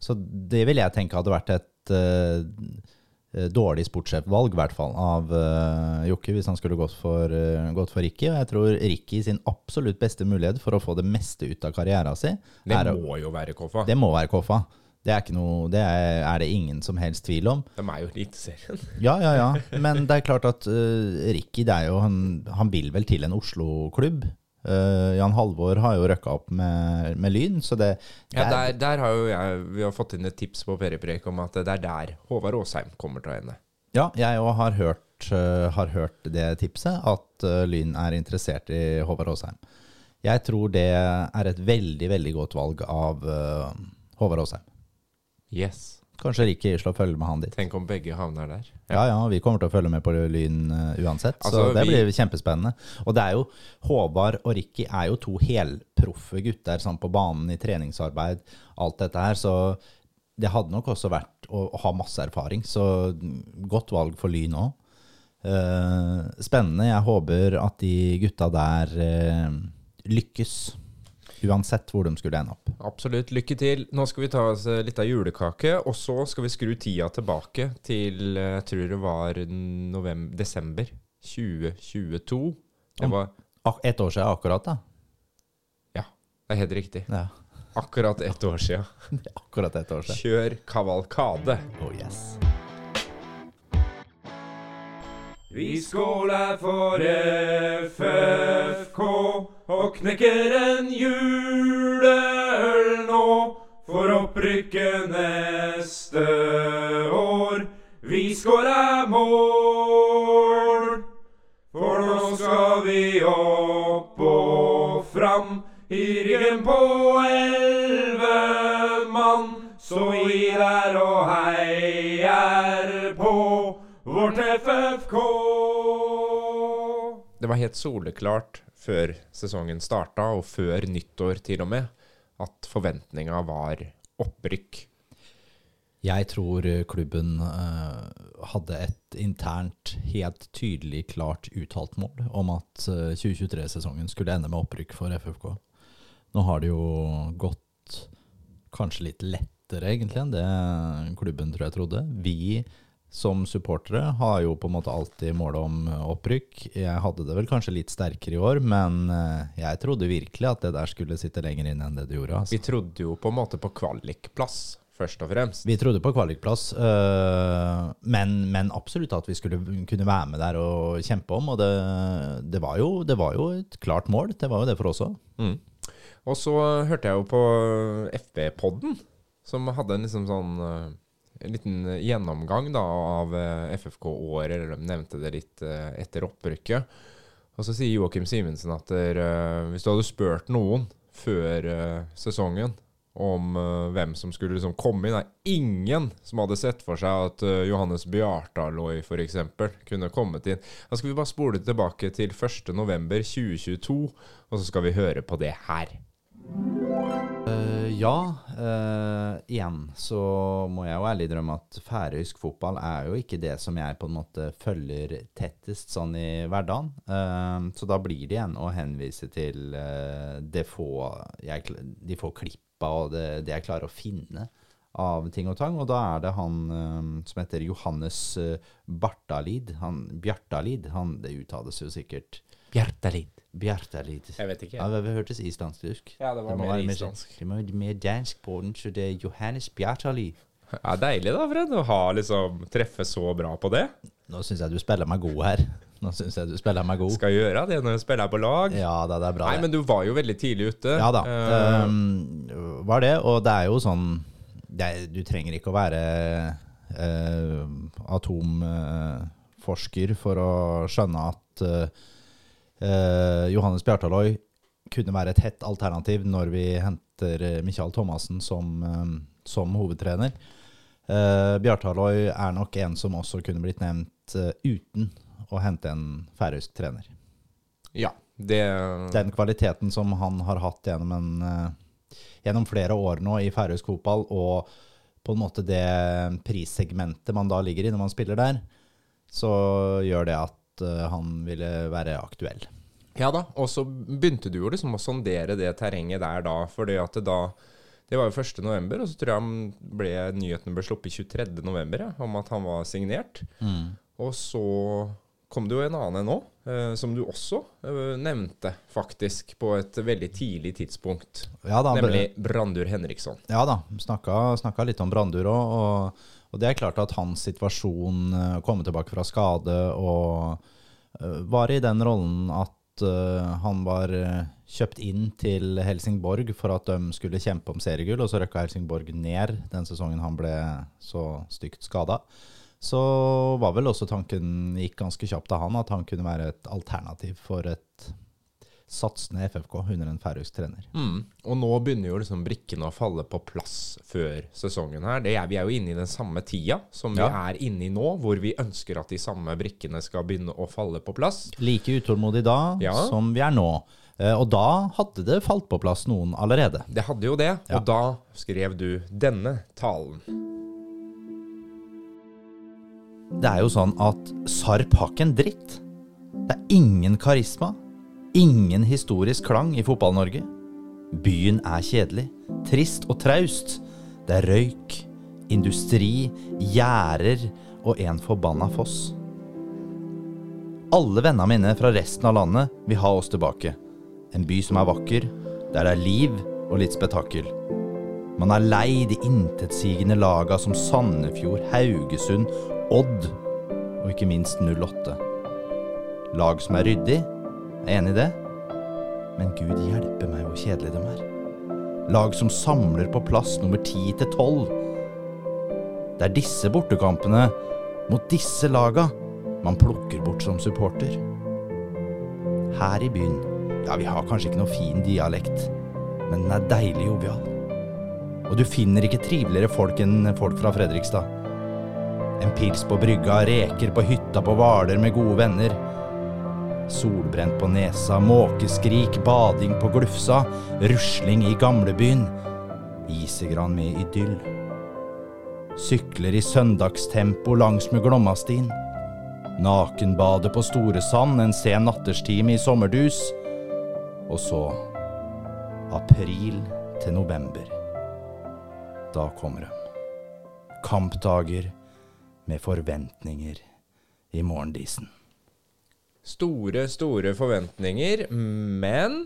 så det vil jeg tenke hadde vært et eh, dårlig sportssjefvalg, i hvert fall, av uh, Jokke, hvis han skulle gått for, uh, gått for Ricky. Og jeg tror Ricky sin absolutt beste mulighet for å få det meste ut av karrieren sin, Det må jo være Koffa. det må være Koffa. Det er, ikke noe, det er, er det ingen som helst tvil om. De er jo Eliteserien. Ja, ja, ja. Men det er klart at uh, Ricky, det er jo, han, han vil vel til en Oslo-klubb. Uh, Jan Halvor har jo røkka opp med, med Lyn, så det, det Ja, er, der, der har jo jeg Vi har fått inn et tips på Periprek om at det er der Håvard Aasheim kommer til å ende. ja, jeg òg har, eh, har hørt det tipset, at uh, Lyn er interessert i Håvard Aasheim. Jeg tror det er et veldig, veldig godt valg av Håvard Aasheim. Yes. Kanskje Ricky slår følge med han dit. Tenk om begge havner der. Ja, ja, vi kommer til å følge med på Lyn uh, uansett, Altså, så det vi- blir kjempespennende. Og det er jo, Håvard og Ricky er jo to helproffe gutter sånn på banen i treningsarbeid, alt dette her, så det hadde nok også vært å, å ha masse erfaring, så godt valg for Lyn òg. spennende. Jeg håper at de gutta der uh, lykkes, uansett hvor de skulle ende opp. Absolutt. Lykke til. Nå skal vi ta oss eh, litt av julekake, og så skal vi skru tida tilbake til eh, jeg tror det var november, desember 2022. Det var ett år siden akkurat, da. Ja, det er helt riktig. Ja, Akkurat ett år sia. akkurat ett år siden. Kjør kavalkade. Oh yes. Vi skåler for FFK og knekker en juleøl nå for opprykket neste år. Vi skårer mål, for nå skal vi opp og fram. I ryggen på elleve mann, så gi der og heier på vårt FFK. Det var helt soleklart før sesongen starta, og før nyttår til og med, at forventninga var opprykk. Jeg tror klubben uh, hadde et internt, helt tydelig, klart uttalt mål om at uh, 2023-sesongen skulle ende med opprykk for FFK. Nå har det jo gått kanskje litt lettere, egentlig, enn det klubben tror jeg trodde. Vi som supportere har jo på en måte alltid målet om opprykk. Jeg hadde det vel kanskje litt sterkere i år, men jeg trodde virkelig at det der skulle sitte lenger inne enn det det gjorde. Altså. Vi trodde jo på en måte på kvalikplass først og fremst. Vi trodde på kvalikplass, øh, men, men, absolutt at vi skulle kunne være med der og kjempe om. Og det, det, var, jo, det var, jo, et klart mål. Det var jo det for oss òg. Mm. Og så hørte jeg jo på FB-podden, som hadde en liksom sånn liten gjennomgang da, av øh, FFK-året. Eller de nevnte det litt etter opprykket. Og så sier Joakim Simensen at der, hvis du hadde spurt noen før sesongen om hvem som skulle liksom komme inn. Er ingen som hadde sett for seg at Johannes Bjartaloi f.eks. kunne kommet inn. Da skal vi bare spole tilbake til 1.11.2022, og så skal vi høre på det her. Uh, ja. igjen så må jeg jo ærlig drømme at færøysk fotball er jo ikke det som jeg på en måte følger tettest sånn i hverdagen. så da blir det igjen å henvise til få, jeg, de få klippa og det, det, jeg klarer å finne av ting og tang. Og da er det han som heter Johannes uh, Bartalid. Han, Bjartalid. Han, det uttales jo sikkert Bjartalid. Bjartalid. Jeg vet ikke. Ja, det hørtes islandsk Ja, det var det mer islandsk. Det må være mer dansk på den, så det er Johannes Bjartalid. Ja, Deilig da, Fred, å ha liksom treffe så bra på det. Nå syns jeg du spiller meg god her. Nå syns jeg du spiller meg god. Skal gjøre det når du spiller på lag. Ja, det, det er bra Nei, Men du var jo veldig tidlig ute. Ja da, uh, um, var det. Og det er jo sånn er, Du trenger ikke å være uh, atomforsker uh, for å skjønne at uh, Johannes Bjartaloi kunne være et hett alternativ når vi henter Michael Thomassen som, som hovedtrener. Eh, Bjartaloi er nok en som også kunne blitt nevnt uten å hente en færøysk trener. Ja, det Den kvaliteten som han har hatt gjennom, en, gjennom flere år nå i færøysk fotball, og på en måte det prissegmentet man da ligger i når man spiller der, så gjør det at han ville være aktuell. Ja da, og så begynte du jo liksom å sondere det terrenget der da, fordi at det da det var jo 1. november, og så tror jeg ble, nyheten ble sluppet 23. november ja, om at han var signert. Mm. Og så kom det jo en annen nå, eh, som du også eh, nevnte, faktisk, på et veldig tidlig tidspunkt. Ja, da, nemlig Brandur Henriksson. Ja da, snakka, snakka litt om Brandur òg. Og, og, det er klart at hans situasjon, eh, komme tilbake fra skade og uh, var i den rollen at uh, han var kjøpt inn til Helsingborg for at de skulle kjempe om seriegull, og så røkka Helsingborg ned den sesongen han ble så stygt skada så var vel også tanken gikk ganske kjapt av han at han kunne være et alternativ for et satsende FFK under en færøysk trener. Mm. Og nå begynner jo liksom brikkene å falle på plass før sesongen her. Er, vi er jo inne i den samme tida som ja. vi er inne i nå, hvor vi ønsker at de samme brikkene skal begynne å falle på plass. Like utålmodig da ja. som vi er nå. Eh, og da hadde det falt på plass noen allerede. Det hadde jo det, ja. og da skrev du denne talen. Det er jo sånn at Sarp har ikke en dritt. Det er ingen karisma. Ingen historisk klang i Fotball-Norge. Byen er kjedelig, trist og traust. Det er røyk, industri, gjerder og en forbanna foss. Alle vennene mine fra resten av landet vil ha oss tilbake. En by som er vakker, der det er liv og litt spetakkel. Man er lei de intetsigende laga som Sandefjord, Haugesund Odd og ikke minst 08. Lag som er ryddig, er enig i det, men gud hjelpe meg hvor kjedelig de er. Lag som samler på plass nummer 10 til 12. Det er disse bortekampene mot disse laga man plukker bort som supporter. Her i byen, ja, vi har kanskje ikke noe fin dialekt, men den er deilig jovial. Og du finner ikke triveligere folk enn folk fra Solbrent på nesa, måkeskrik, bading på Glufsa, rusling i gamlebyen. Isegran med idyll. Sykler i søndagstempo langsmed Glommastien. Nakenbade på Storesand en sen natterstime i sommerdus. Og så april til november. Da kommer de. Kampdager med forventninger i morgendisen. Store, store forventninger, men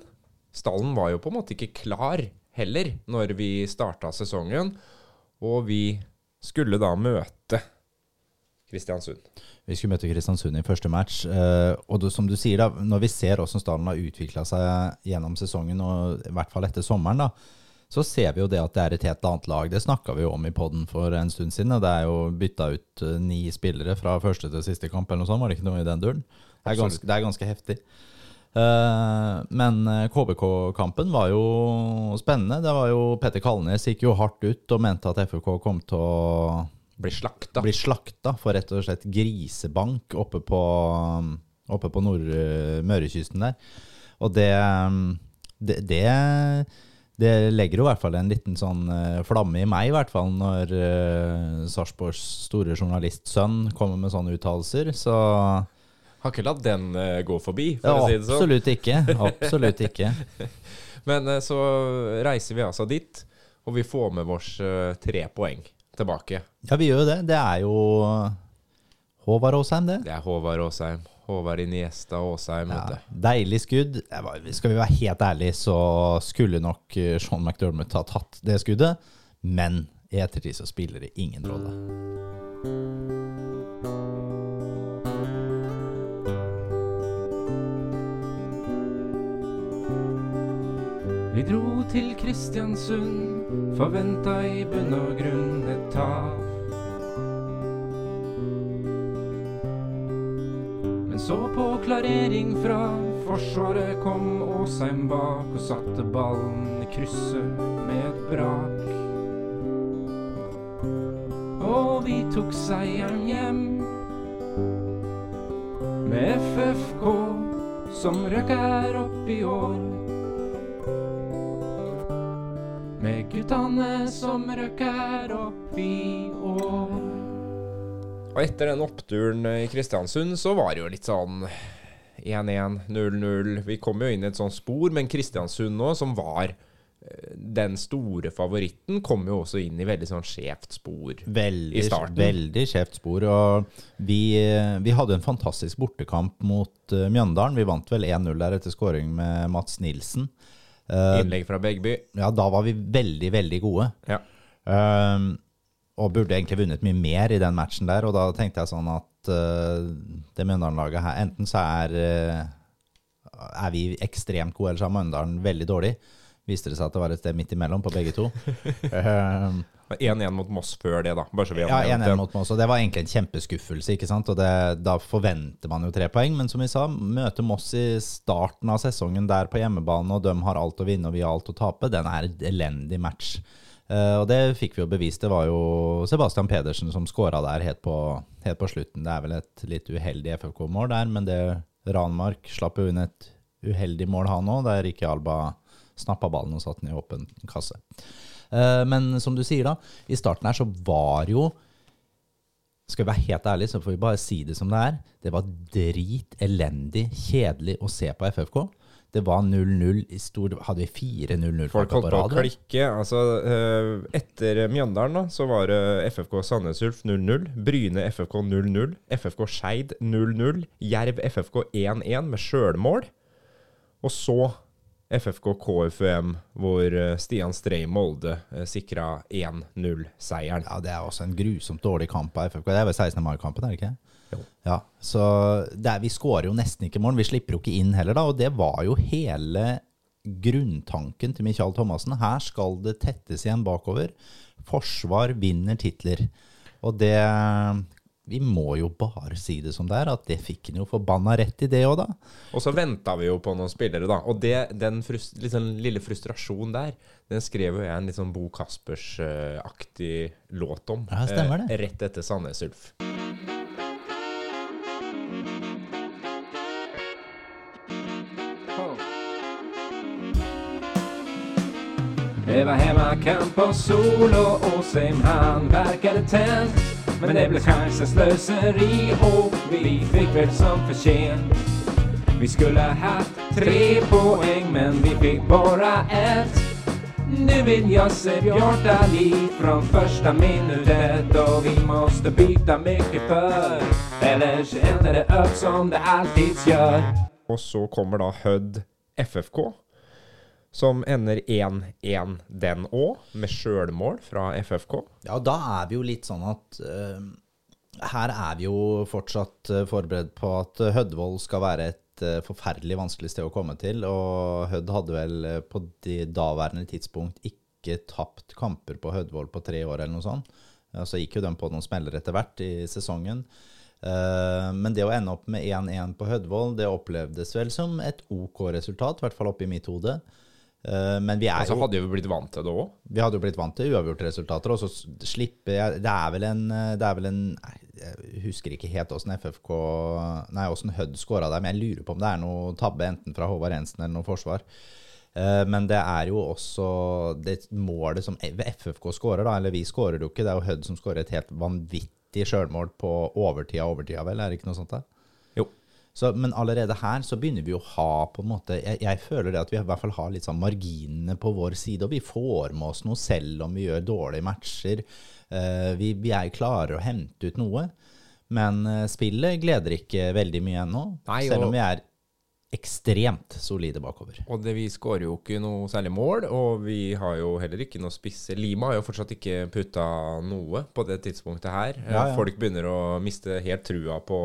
stallen var jo på en måte ikke klar heller når vi starta sesongen. Og vi skulle da møte Kristiansund. Vi skulle møte Kristiansund i første match. eh, og som du sier da, når vi ser hvordan stallen har utvikla seg gjennom sesongen, og i hvert fall etter sommeren, da, så ser vi jo det at det er et helt annet lag. Det snakka vi jo om i poden for en stund siden. Det er jo bytta ut eh, ni spillere fra første til siste kamp, eller noe sånt. Var det ikke noe i den duren? Det er ganske, det er ganske heftig. Eh, men eh, KBK-kampen var jo spennende. Det var jo Petter Kalnes gikk jo hardt ut og mente at FK kom til å bli slakta. bli slakta for rett og slett grisebank oppe på, oppe på nord Mørekysten der. Og det, det, det, det legger jo i hvert fall en liten sånn eh, flamme i meg, i hvert fall når uh, Sarpsborgs store journalistsønn kommer med sånne uttalelser. Så Har ikke latt den eh, gå forbi, ja, å si det sånn. absolutt ikke. Absolutt ikke. Men eh, så reiser vi altså dit, og vi får med oss eh, tre poeng tilbake. Ja, vi gjør jo det. Det er jo Håvard Aasheim, det. Det er Håvard Aasheim. Håvard Iniesta Aasheim. Ja, deilig skudd. Skal vi være helt ærlige, så skulle nok Sean McDermott ha tatt det skuddet. Men i ettertid så spiller det ingen rolle. Vi dro til Kristiansund, forventa i bunn og grunn et tap. Men så på klarering fra Forsvaret kom Åsheim bak og satte ballen i krysset med et brak. Og vi tok seieren hjem med FFK som røk her opp i år. Med guttane som røkker opp i år. Og etter den oppturen i Kristiansund, så var det jo litt sånn 1-1, 0-0. Vi kom jo inn i et sånt spor, men Kristiansund nå, som var eh, den store favoritten, kom jo også inn i veldig sånn skjevt spor. Veldig, I starten. veldig skjevt spor. Og vi, vi hadde en fantastisk bortekamp mot eh, Mjøndalen. Vi vant vel 1-0 der etter scoring med Mats Nilsen. Eh, Innlegg fra Begby. ja, da var vi veldig, veldig gode. Ja. Um, og burde egentlig vunnet mye mer i den matchen der. Og da tenkte jeg sånn at uh, det Mjøndalen-laget her Enten så er, uh, er vi ekstremt gode, eller så er Mjøndalen veldig dårlig. Viste det seg at det var et sted midt imellom på begge to. um, 1-1 mot Moss før det, da. Ja, 1-1 mot Moss. Og det var egentlig en kjempeskuffelse, ikke sant. Og det, da forventer man jo tre poeng. Men som vi sa, møte Moss i starten av sesongen der på hjemmebane, og de har alt å vinne og vi har alt å tape, den er et elendig match. Uh, og det fikk vi jo bevist. Det var jo Sebastian Pedersen som skåra der helt på, helt på slutten. Det er vel et litt uheldig FFK-mål der, men det Ranmark slapp jo inn et uheldig mål, han òg, der ikke Alba snappa ballen og satte den i åpen kasse. Eh, Men som du sier, da, i starten her så var jo Skal vi være helt ærlige, så får vi bare si det som det er. Det var drit elendig, kjedelig å se på FFK. Det var 0-0 i stor Hadde vi 4-0-0 Folk holdt på å klikke. Altså, eh, etter Mjøndalen da, så var det FFK Sandnes Ulf 0-0. Bryne FFK 0-0. FFK Skeid 0-0. Jerv FFK 1-1 med sjølmål. Og så FFK KFUM, hvor eh, Stian Strei Molde uh, sikra 1-0-seieren. Ja, det er også en grusomt dårlig kamp av FFK. Det er vel 16. mai-kampen, er det ikke? Jo. Ja, så er, Vi skårer jo nesten ikke mål. Vi slipper jo ikke inn heller, da. Og det var jo hele grunntanken til Michael Thomassen. Her skal det tettes igjen bakover. Forsvar vinner titler. Og det vi må jo bare si det som det er, at det fikk han jo forbanna rett i, det òg, da. Og så venta vi jo på noen spillere, da. Og det, den frust, liksom, lille frustrasjonen der, den skrev jo jeg en litt sånn Bo Caspers-aktig låt om. Ja, stemmer det. Eh, rett etter Sandnes Ulf. Det var hemmakamp och sol och Åsheim han verkade tänd men det ble kanskje sløseri, og vi fikk vel som fortjent. Vi skulle hatt tre poeng, men vi fikk bare ett. Nu vill jag se Björn Dahlin från första minutet och vi måste byta mycket för Ellers ender det opp som det alltid gjør. Og så kommer da Hødd FFK, som ender 1-1 den òg, med sjølmål fra FFK. Ja, da er vi jo litt sånn at uh, her er vi jo fortsatt eh, forberedt på at uh, Hødvold skal være et uh, forferdelig vanskelig sted å komme til. Og Hødd hadde vel eh, på de daværende tidspunkt ikke tapt kamper på Hødvold på tre år eller noe sånt. Uh, så gikk jo de på noen smeller etter hvert i sesongen. Eh, men det å ende opp med 1-1 på Hødvold, det opplevdes vel som et OK resultat, i hvert fall oppi mitt hode. Eh, men vi er Altså jo hadde vi blitt vant til det òg. vi hadde jo blitt vant til uavgjorte resultater, og så slipper jeg Det er vel en, det er vel en Jeg husker ikke helt åssen FFK Nei, åssen Hødd skåra der, men jeg lurer på om det er noe tabbe enten fra Håvard Jensen eller noe forsvar. Eh, Men det er jo også det målet som FFK skårer, da, eller vi skårer jo ikke, det er jo Hødd som skårer et helt vanvittig sjølmål på overtida, overtida vel, er det ikke noe sånt da? Så, men allerede her så begynner vi å ha på en måte Jeg, jeg føler det at vi i hvert fall har litt sånn marginene på vår side, og vi får med oss noe selv om vi gjør dårlige matcher. Uh, vi, vi er klarer å hente ut noe. Men eh, spillet gleder ikke veldig mye ennå, Nei, selv om vi er ekstremt solide bakover. Og det, vi skårer jo ikke noe særlig mål, og vi har jo heller ikke noe spisse. Lima har jo fortsatt ikke putta noe på det tidspunktet her. Ja, ja. Folk begynner å miste helt trua på,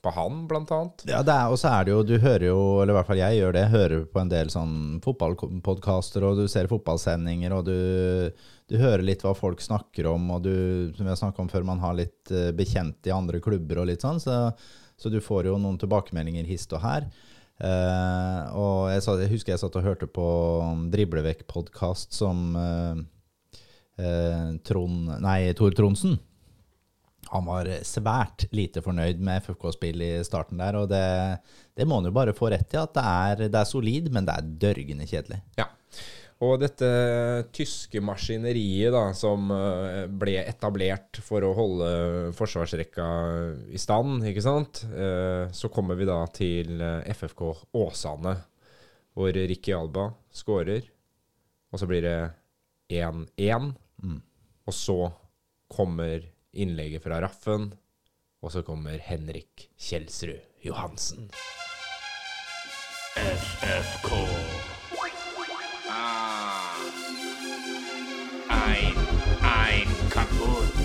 på han, blant annet. Ja, det er, og så er det jo, du hører jo, eller i hvert fall jeg gjør det, hører på en del sånn fotballpodkaster, og du ser fotballsendinger, og du, du hører litt hva folk snakker om, og du, som vi har snakket om før, man har litt bekjente bekjent i andre klubber og litt sånn, så, så du får jo noen tilbakemeldinger hist og her. Eh, og jeg, jeg husker jeg satt og hørte på Driblevekk-podkast som eh, eh, Trond, nei, Tor Tronsen. Han var svært lite fornøyd med FFK-spill i starten der, og det, det må han jo bare få rett i, at det er, det er solid, men det er dørgende kjedelig. Ja. Og dette tyske maskineriet da, som eh, ble etablert for å holde forsvarsrekka i stand, ikke sant? Eh, Så kommer vi da til eh, FFK Åsane, hvor Ricky Alba skårer. Og så blir det 1-1. Og så kommer innlegget fra Raffen, og så kommer Henrik Kjelsrud Johansen. FFK.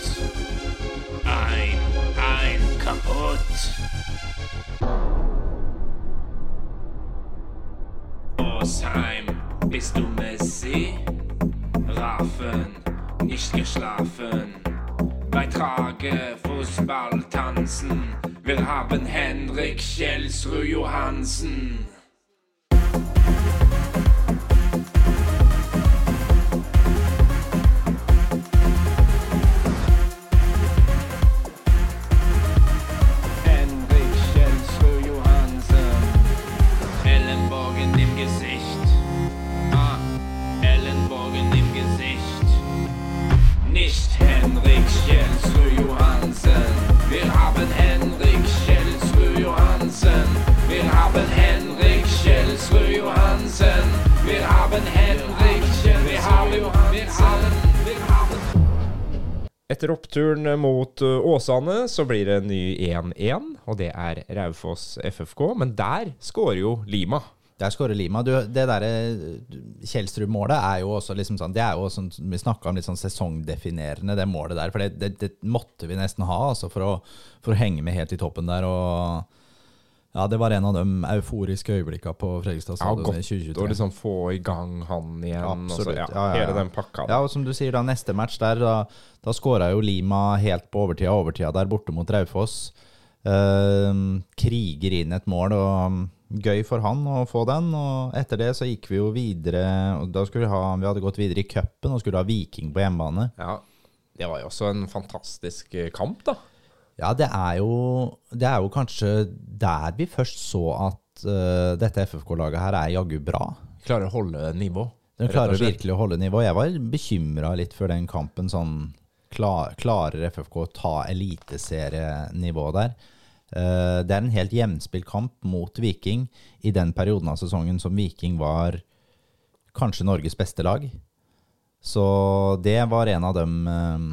Kaputt. Ein, ein kaputt. Osheim, bist du Messi? Raffen, nicht geschlafen. Bei Trage, Fußball tanzen. Wir haben Henrik Kjelsrud Johansen. Johansen. Wir haben Henrik Kjelsrud Johansen. Wir haben Henrik Kjelsrud Johansen. Wir haben Henrik Kjelsrud haben. Etter oppturen mot uh, Åsane så blir det en ny 1-1, og det er Raufoss FFK. Men der skårer jo Lima. Der skårer Lima. Du, det derre Kjelsrud-målet er jo også liksom sånn Det er jo sånn Vi snakka om litt sånn sesongdefinerende, det målet der. For det, det, det måtte vi nesten ha altså for, å, for å henge med helt i toppen der. Og ja, det var en av de euforiske øyeblikkene på Fredrikstad Ja, i godt 2023. å liksom få i gang han igjen. og så, ja, Ja, ja. Hele den pakka. da. Ja, og som du sier, da neste match der, da, da skåra jo Lima helt på overtida, overtida der borte mot Raufoss. Uh, kriger inn et mål, og gøy for han å få den. Og etter det så gikk vi jo videre, og da skulle vi ha Vi hadde gått videre i cupen og skulle ha Viking på hjemmebane. Ja, Det var jo også en fantastisk eh, kamp, da. Ja, det er jo, det er jo kanskje der vi først så at uh, dette FFK-laget her er jaggu bra. Klarer å holde nivå. De klarer virkelig å holde nivå. Jeg var bekymra litt før den kampen. sånn klar, Klarer FFK å ta eliteserienivået der? Eh, det er en helt jevnspilt kamp mot Viking i den perioden av sesongen som Viking var kanskje Norges beste lag. Så det var en av de eh,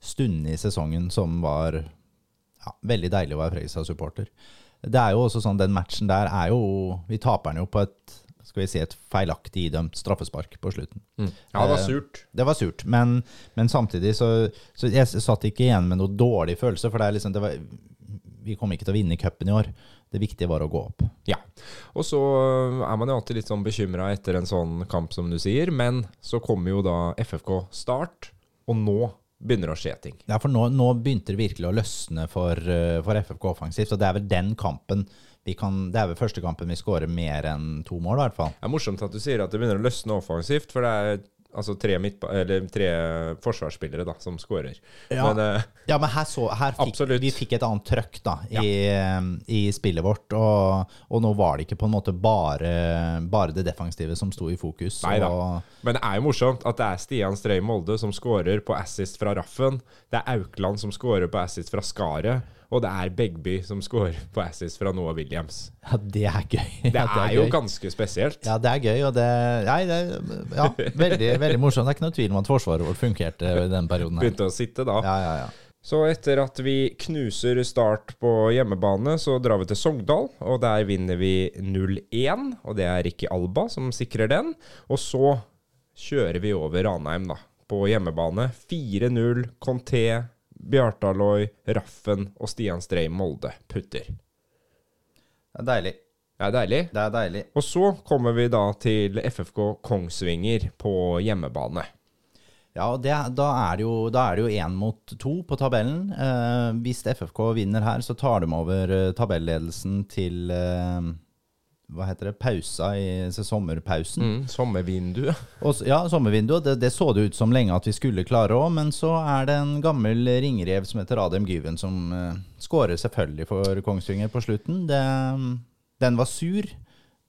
stundene i sesongen som var ja, veldig deilig å være Fredrikstad-supporter. Det er jo også sånn, Den matchen der er jo Vi taper den jo på et skal vi si, et feilaktig idømt straffespark på slutten. Mm. Ja, det var surt. Det var surt, men, men samtidig så, så Jeg satt ikke igjen med noe dårlig følelse, for det er liksom, det var, vi kom ikke til å vinne cupen i år. Det viktige var å gå opp. Ja. Og så er man jo alltid litt sånn bekymra etter en sånn kamp, som du sier. Men så kommer jo da FFK Start, og nå begynner det å skje ting. Ja, for nå, nå begynte det virkelig å løsne for, eh, for FFK offensivt, og det er vel den kampen vi kan, Det er vel første kampen vi skårer mer enn to mål, i hvert fall. Det er morsomt at du sier at det begynner å løsne offensivt, for det er altså tre, eller tre forsvarsspillere da, som skårer. Ja. Men eh, Ja, men her, så, her fikk vi fikk et annet trøkk da, i, i spillet vårt. Og, og nå var det ikke på en måte bare, bare det defensive som sto i fokus. Nei da. Men det er jo morsomt at det er Stian Strøy Molde som skårer på assist fra Raffen. Det er Aukland som skårer på assist fra Skaret. Og det er Begby som scorer på Assis fra Noah Williams. ja, det er gøy. Det Ja, er jo gøy. ganske spesielt. Ja, det er gøy, og det, nei, det ja, veldig, veldig morsomt. Det er ikke noe tvil om at forsvaret vårt fungerte i den perioden. her. Begynte å sitte da. Ja, ja, ja. Så etter at vi knuser Start på hjemmebane, så drar vi til Sogndal. Og der vinner vi 0-1, og det er Ricky Alba som sikrer den. Og så kjører vi over Ranheim, da, på hjemmebane. 4-0, Conté, Bjartaloy, Raffen og Stian Strei Molde putter. Det er deilig. Det er deilig. Det er deilig. Og så kommer vi da til FFK Kongsvinger på hjemmebane. Ja, det, da er det jo da er det jo én mot to på tabellen. Eh, hvis FFK vinner her, så tar de over eh, tabelledelsen til eh, Hva heter det? Pausa i sommerpausen. Mm, sommervindu. Og, ja, sommervinduet. Det, det så det ut som lenge at vi skulle klare òg, men så er det en gammel ringrev som heter Adem Gyven, som uh, skårer selvfølgelig for Kongsvinger på slutten. Det, den var sur,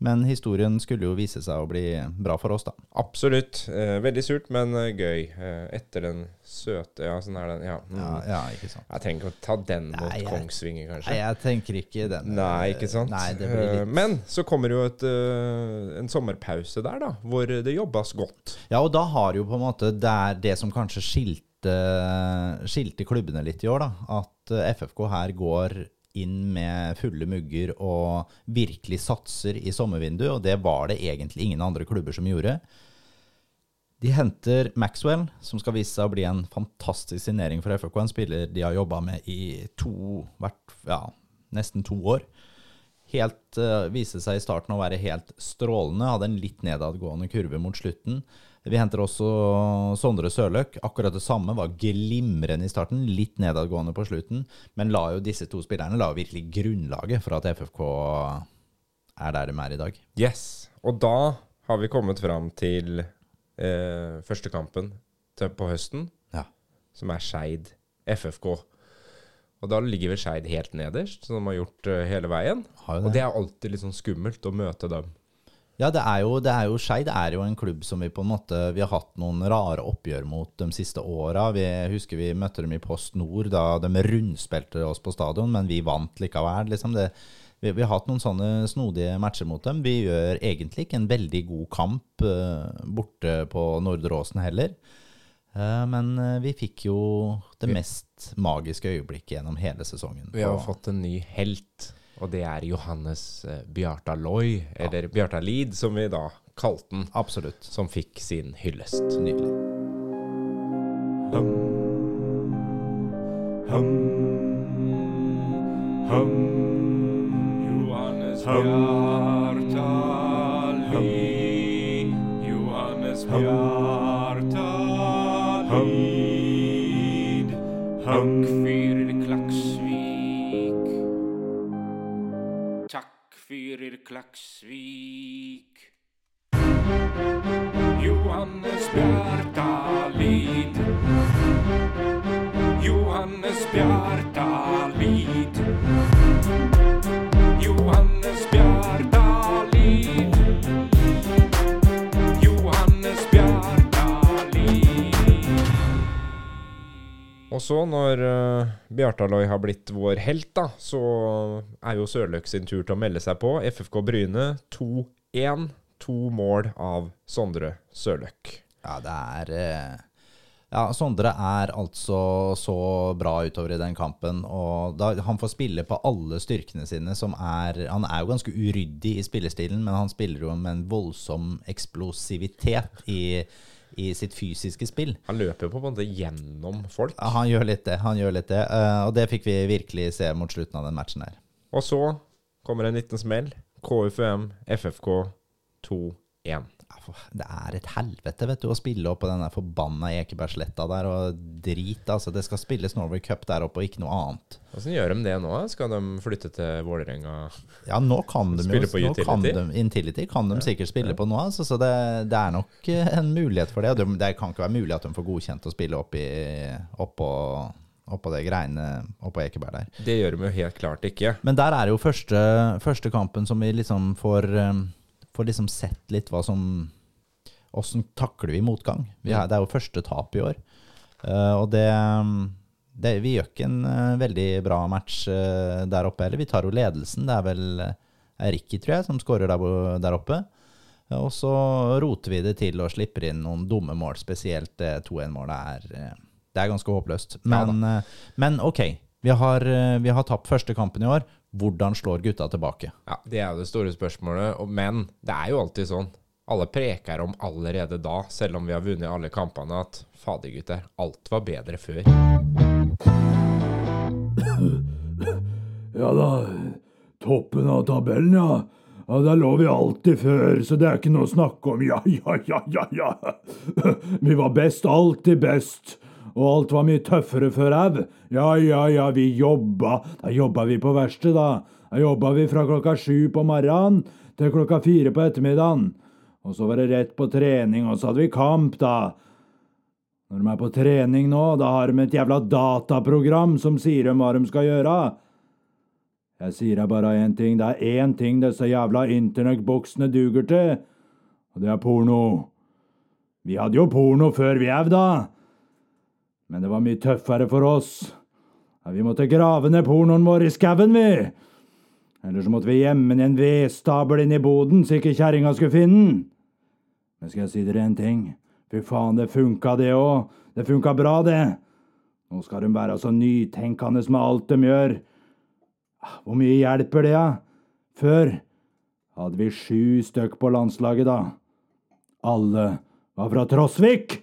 men historien skulle jo vise seg å bli bra for oss, da. Absolutt. Eh, veldig surt, men eh, gøy. Eh, etter den søte Ja, sånn er den. Ja. Mm. Ja, ja ikke sant. Jeg trenger ikke å ta den mot Nei, Kongsvinger, kanskje. Nei, jeg tenker ikke den. Nei, ikke sant? Nei, det blir Eh, litt Men så kommer jo et, eh, en sommerpause der, da, hvor det jobbes godt. Ja, og da har jo på en måte Det det som kanskje skilte, skilte klubbene litt i år, da. At eh, FFK her går inn med fulle mugger og virkelig satser i sommervinduet, og det var det egentlig ingen andre klubber som gjorde. De henter Maxwell, som skal vise seg å bli en fantastisk signering for FFK. En spiller de har jobba med i to, hvert, ja, nesten to år. Helt, uh, viste seg i starten å være helt strålende. Hadde en litt nedadgående kurve mot slutten. Vi henter også Sondre Sørløk. Akkurat det samme. Var glimrende i starten, litt nedadgående på slutten. Men la jo disse to spillerne la virkelig grunnlaget for at FFK er der de er i dag. Yes. Og da har vi kommet fram til eh, første kampen på høsten, Ja. som er Skeid FFK. Og da ligger vel Skeid helt nederst, som de har gjort eh, hele veien. Jo Og det er alltid litt sånn skummelt å møte dem. Ja, det er jo, det er jo Skeid er jo en klubb som vi på en måte Vi har hatt noen rare oppgjør mot de siste åra. Vi husker vi møtte dem i Post Nord da de rundspilte oss på stadion, men vi vant likevel. Liksom det, vi, vi har hatt noen sånne snodige matcher mot dem. Vi gjør egentlig ikke en veldig god kamp uh, borte på Nordre Åsen heller. Eh, men eh, vi fikk jo det mest magiske øyeblikket gjennom hele sesongen. Vi har fått en ny helt, og det er Johannes Bjarta Bjartaloy, eller Bjartalid, som vi da kalte den, Absolutt. som fikk sin hyllest. Nydelig. Johannes Bjartali Johannes Bjartalid klaksviik. Johannes Pärta liid Og så, når uh, Bjartaløy har blitt vår helt, da, så er jo Sørløk sin tur til å melde seg på. FFK Bryne 2-1. To mål av Sondre Sørløk. Ja, det er uh, Ja, Sondre er altså så bra utover i den kampen. Og da, han får spille på alle styrkene sine, som er Han er jo ganske uryddig i spillestilen, men han spiller jo med en voldsom eksplosivitet i, i sitt fysiske spill. Han løper på en måte gjennom folk. Ja, han gjør litt det. han gjør litt det, eh, Og det fikk vi virkelig se mot slutten av den matchen her. Og så kommer en liten smell. KFUM, FFK 2-1. Ja, Det er et helvete vet du, å spille opp på den forbanna Ekebergsletta der. Og drit, altså. Det skal spilles Norway Cup der oppe, og ikke noe annet. Åssen gjør de det nå? Skal de flytte til Vålerenga? Ja, nå kan de jo på utility? kan de, Intility kan de sikkert spille på nå, altså, så det, det er nok eh, en mulighet for det. Og det, kan ikke være mulig at de får godkjent å spille opp i, oppå, oppå det greiene oppå Ekeberg der. Det gjør de jo helt klart ikke. Men der er jo første, første kampen som vi liksom får, eh, får liksom sett litt hva som Åssen takler vi motgang? Vi har, det er jo første tap i år. Eh, og det, det Vi gjør ikke en eh, veldig bra match eh, der oppe heller. Vi tar jo ledelsen. Det er vel Ricky, tror jeg, som skårer der, der oppe. Og så roter vi det til og slipper inn noen dumme mål. Spesielt det 2-1-målet er Det er ganske håpløst. Ja Men, eh, men OK. Vi har, vi har tapt første kampen i år. Hvordan slår gutta tilbake? Ja, Det er jo det store spørsmålet. Men det er jo alltid sånn. Alle preker om allerede da, selv om vi har vunnet alle kampene, at fader gutter, alt var bedre før. Ja da, toppen av tabellen, ja. Ja, Der lå vi alltid før, så det er ikke noe å snakke om. Ja, ja, ja, ja, ja. Vi var best, alltid best. Og alt var mye tøffere før au. Ja, ja, ja, vi jobba. Da jobba vi på verkstedet, da. Da jobba vi fra klokka sju på morgenen til klokka fire på ettermiddagen. Og så var det rett på trening, og så hadde vi kamp, da. Når de er på trening nå, da har de et jævla dataprogram som sier dem hva de skal gjøre. Jeg sier deg bare én ting, det er én ting disse jævla internettboksene duger til, og det er porno. Vi hadde jo porno før vi au, da. Men det var mye tøffere for oss. Vi måtte grave ned pornoen vår i skauen, vi. Eller så måtte vi gjemme ned en vedstabel inn i boden, så ikke kjerringa skulle finne den. Men skal jeg si dere en ting? Fy faen, det funka det òg. Det funka bra, det. Nå skal de være så nytenkende med alt de gjør. Ah, Hvor mye hjelper det, da? Før hadde vi sju stykk på landslaget, da. Alle var fra Trosvik.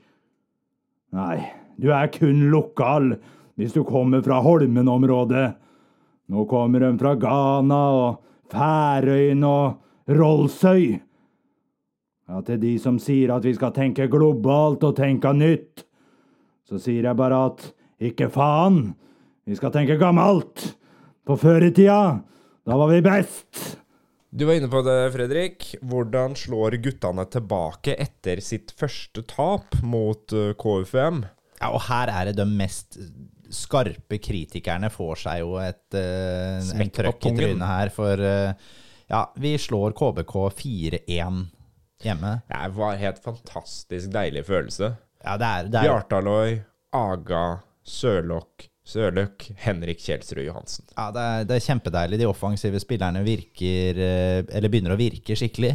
Nei, du er kun lokal hvis du kommer fra Holmen-området. Nå kommer de fra Ghana og Færøyene og Rollsøy. Ja, til de som sier at vi skal tenke globalt og tenke nytt, så sier jeg bare at ikke faen, vi skal tenke gammelt. På før da var vi best. Du var inne på det, Fredrik. Hvordan slår guttene tilbake etter sitt første tap mot eh, KFUM? Ja, og her er det de mest skarpe kritikerne får seg jo et, uh, en trøkk i trynet her, for uh, ja, vi slår KBK 4-1 hjemme. Det var en helt fantastisk deilig følelse. Ja, det er, det er Bjartaløy, Aga, Sørlokk, Sørløk, Henrik Kjelsrud Johansen. Ja, det er, det er kjempedeilig. De offensive spillerne virker eh, Eller begynner å virke skikkelig.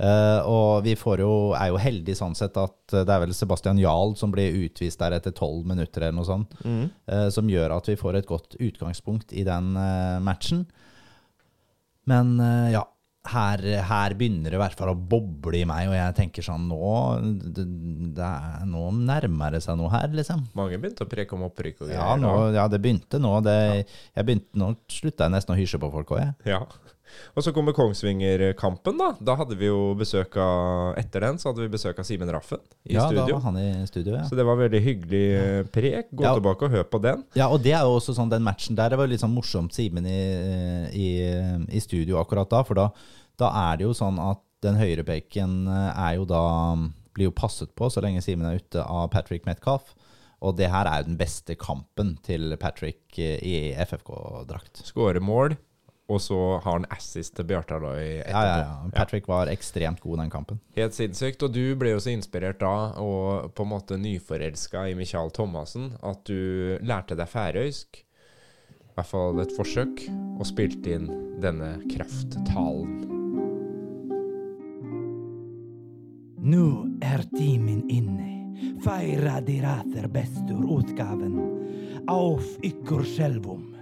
Eh, og vi får jo, er jo heldige sånn sett at det er vel Sebastian Jahl som blir utvist der etter tolv minutter eller noe sånt. eh, som gjør at vi får et godt utgangspunkt i den uh, matchen. Men eh, ja, her, her begynner det i hvert fall å boble i meg, og jeg tenker sånn Nå, det, det er, nå nærmer det seg noe her, liksom. Mange begynte å preke om opprykk og Ja, nå, ja, det begynte nå. Det, jeg begynte, nå slutta jeg nesten å hysje på folk òg, jeg. Ja. Og så kommer Kongsvinger-kampen, da. Da hadde vi jo besøk av Etter den så hadde vi besøk av Simen Raffen i Ja, da var han i studio, ja. Så det var veldig hyggelig eh, prek. Gå Ja. tilbake og hør på den. Ja, og det er jo også sånn den matchen der, det var litt sånn morsomt Simen i, i, i studio akkurat da, for da, da er det jo sånn at den høyrebekken er jo da, blir jo passet på så lenge Simen er ute av Patrick Metcalf, og det her er jo den beste kampen til Patrick i FFK-drakt. Skåre mål og så har han assist til Bjartaløy etterpå. Ja, ja, ja. Patrick var ekstremt god den kampen. Helt sinnssykt. Og du ble jo så inspirert da, og på en måte nyforelska i Michael Thomassen, at du lærte deg færøysk. I hvert fall et forsøk, og spilte inn denne krafttalen. Nå er timen inne. Feira de rater bestur utgaven. Auf ykkur självom.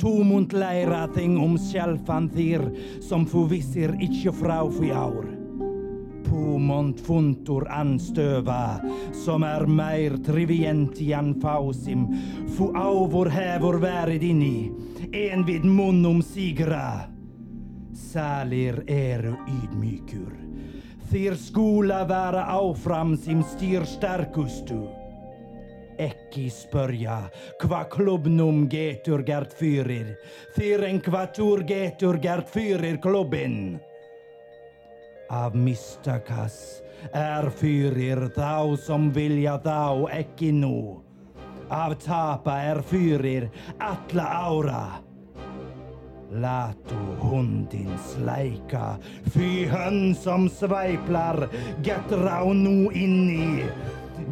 Tomont leira ting om skjelfan þir som forvisser ikkje frá fy aur. Pomont funtur anstøva som er meir trivientian fausim fu auvor hevor værid inni envid vid munnom sigra. Salir eru ydmykur. Þir skola være áfram sim styr sterkustu. Ekki spörja hva klubbnum getur gert fyrir, fyrir en kvatur getur gert fyrir klubbin. Av mistakas er fyrir þá som vilja þá ekki nú. Av tapa er fyrir alla ára. Latu hundin sleika, fy hønn som sveiplar, get rá nú inni.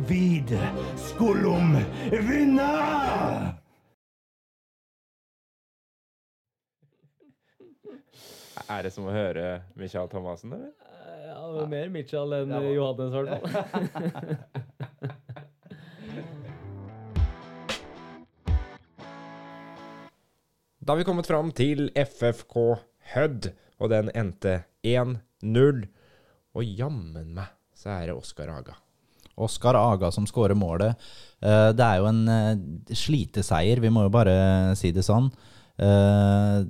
Vid skulum vinna! Er det som å høre Michael Thomassen, eller? Ja, det var mer Michael enn Johannes, i hvert fall. Da har vi kommet fram til FFK Hødd, og den endte 1-0. Og jammen meg så er det Oskar Aga. Oskar Aga som skårer målet. Eh, Det er jo en eh, sliteseier, vi må jo bare si det sånn. Eh,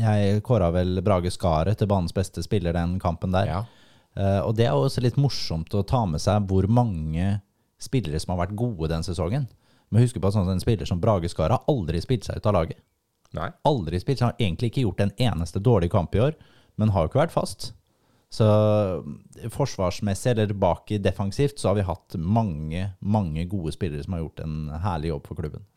Jeg kåra vel Brage Skaret til banens beste spiller den kampen der. Ja. Og det er også litt morsomt å ta med seg hvor mange spillere som har vært gode den sesongen. Men husk på at sånn, en spiller som Brage Skaret har aldri spilt seg ut av laget. Nei. Aldri spilt, han har egentlig ikke gjort en eneste dårlig kamp i år, men har jo ikke vært fast. Så forsvarsmessig eller bak i defensivt så har vi hatt mange, mange gode spillere som har gjort en herlig jobb for klubben.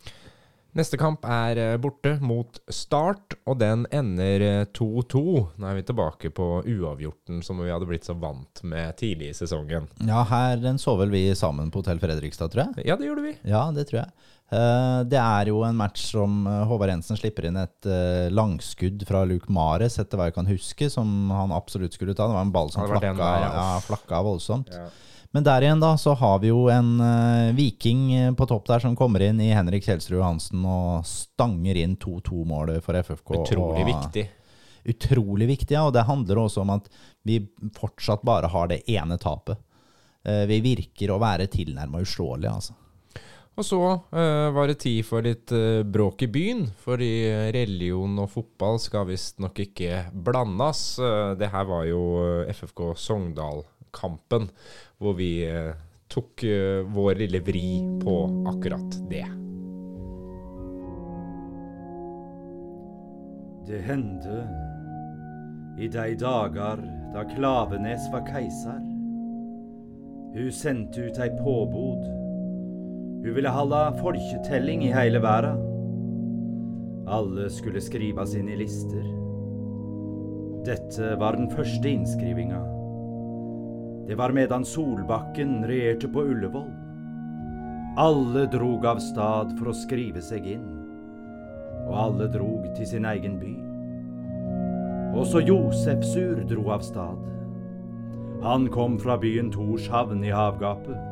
Neste kamp er eh, borte mot Start, og den ender eh, 2-2. Nå er vi tilbake på uavgjorten som vi hadde blitt så vant med tidlig i sesongen. Ja, her den så vel vi sammen på Hotell Fredrikstad, tror jeg. Ja, det gjorde vi. Ja, det tror jeg. Eh, Det er jo en match som eh, Håvard Jensen slipper inn et eh, langskudd fra Luke Mares, etter hva jeg kan huske, som han absolutt skulle ta. Det var en ball som flakka, der, ja. flakka voldsomt. Ja. Men der igjen da, så har vi jo en uh, viking på topp der som kommer inn i Henrik Kjelsrud Hansen og stanger inn 2-2-målet for FFK. Utrolig og- viktig. Utrolig viktig, ja. Og det handler også om at vi fortsatt bare har det ene tapet. Uh, Vi virker å være tilnærma uslåelige, altså. Og så uh, var det tid for litt uh, bråk i byen, fordi religion og fotball skal visstnok ikke blandes. Uh, det her var jo FFK Sogndal-kampen, hvor vi tok vår lille vri på akkurat det. Det hendte i de dager da Klavenes var keiser. Hun sendte ut ei påbod. Hun ville holde folketelling i hele verda. Alle skulle skrives inn i lister. Dette var den første innskrivinga. Det var medan Solbakken regjerte på Ullevål. Alle drog av stad for å skrive seg inn og alle drog til sin egen by. Også Josefsur dro av stad. Han kom fra byen Torshavn i havgapet.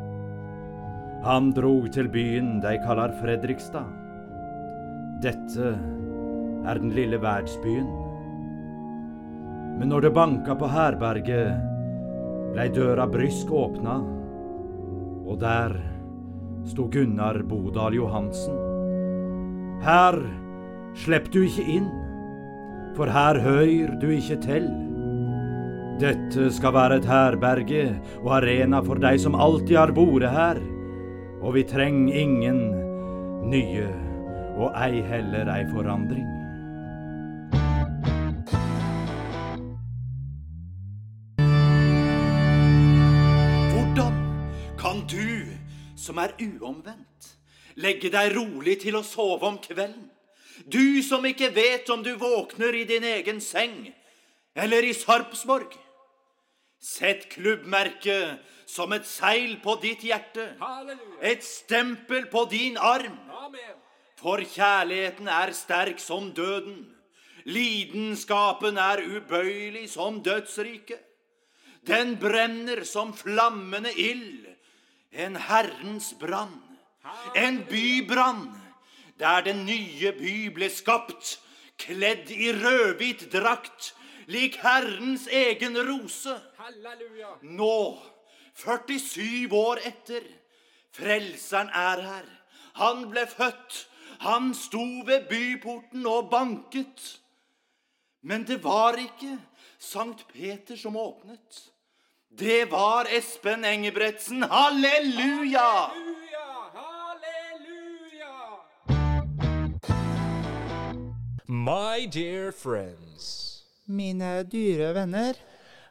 Han drog til byen de kaller Fredrikstad. Dette er den lille verdsbyen. Men når det banka på herberget, blei døra brysk åpna, og der sto Gunnar Bodal Johansen. Her Slipp du ikke inn, for her høyr du ikke til. Dette skal være et herberge og arena for dei som alltid har vært her, og vi treng ingen nye og ei heller ei forandring. Hvordan kan du, som er uomvendt, legge deg rolig til å sove om kvelden, Du som ikke vet om du våkner i din egen seng eller i Sarpsborg. Sett klubbmerket som et seil på ditt hjerte. Et stempel på din arm. For kjærligheten er sterk som døden. Lidenskapen er ubøyelig som dødsriket. Den brenner som flammende ild. En Herrens brann. En bybrann. Der den nye by ble skapt, kledd i rødhvit drakt, lik Herrens egen rose. Halleluja. Nå, 47 år etter, Frelseren er her. Han ble født. Han sto ved byporten og banket. Men det var ikke Sankt Peter som åpnet. Det var Espen Engebretsen. Halleluja Halleluja! My dear friends, Mine dyre venner,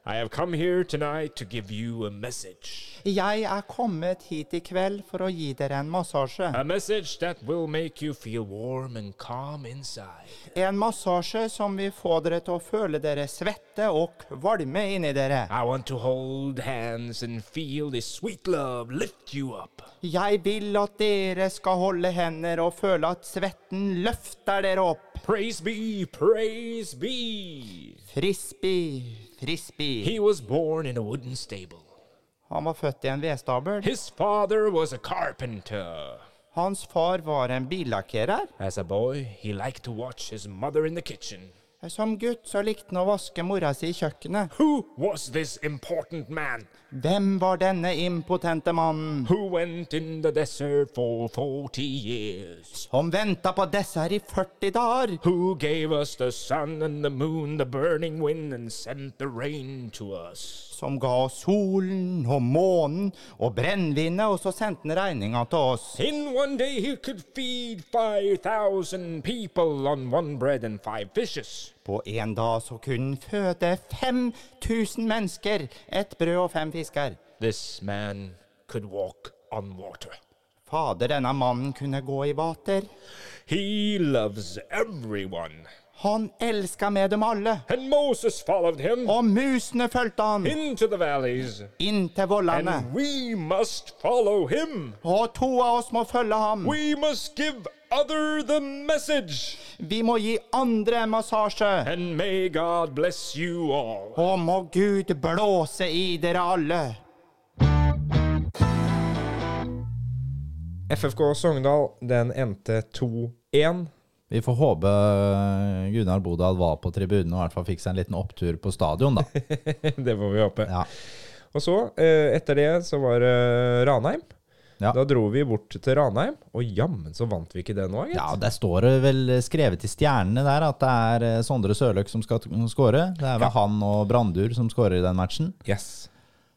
I have come here tonight to give you a message. jeg er kommet hit i kveld for å gi dere en massasje. A message that will make you feel warm and calm inside. En massasje som vil få dere til å føle dere svette og kvalme inni dere. I want to hold hands and feel this sweet love lift you up. Jeg vil at dere skal holde hender og føle at svetten løfter dere opp. Praise be, praise be. Frisbee, frisbee. He was born in a wooden stable. Han var født i en vedstabel. His father was a carpenter. Hans far var en billakkerer. As a boy, he liked to watch his mother in the kitchen. Som gutt så likte han å vaske mora si i kjøkkenet. Who was this important man Hvem var denne impotente mannen? who went in the desert for 40 years? Som venta på dessert i 40 dager. Who gave us the sun and the moon, the burning wind, and sent the rain to us? Som ga oss solen og månen og brennevinet, og så sendte han regninga til oss. In one day he could feed 5,000 people on one bread and five fishes. På en dag så kunne føde 5000 mennesker, et brød og fem fisker. This man could walk on water. Fader, denne mannen kunne gå i vater. He loves everyone. Han elska med dem alle. And Moses followed him Og musene fulgte han into the valleys. inn til vollene. And we must follow him. Og to av oss må følge ham. We must give other the message. Vi må gi andre massasje. And may God bless you all. Og må Gud blåse i dere alle. FFK Sogndal, den endte 2-1. Vi får håpe eh, Gunnar Bodal var på tribunen og i hvert fall fikk seg en liten opptur på stadion, da. det får vi håpe. Ja. Og så, eh, etter det, så var det Ranheim. Ja. Da dro vi bort til Ranheim, og jammen så vant vi ikke det nå, gitt. Ja, Der står det vel skrevet i stjernene der at det er eh, Sondre Sørløk som skal skåre. Det er vel Ja. han og Brandur som skårer i den matchen. Yes.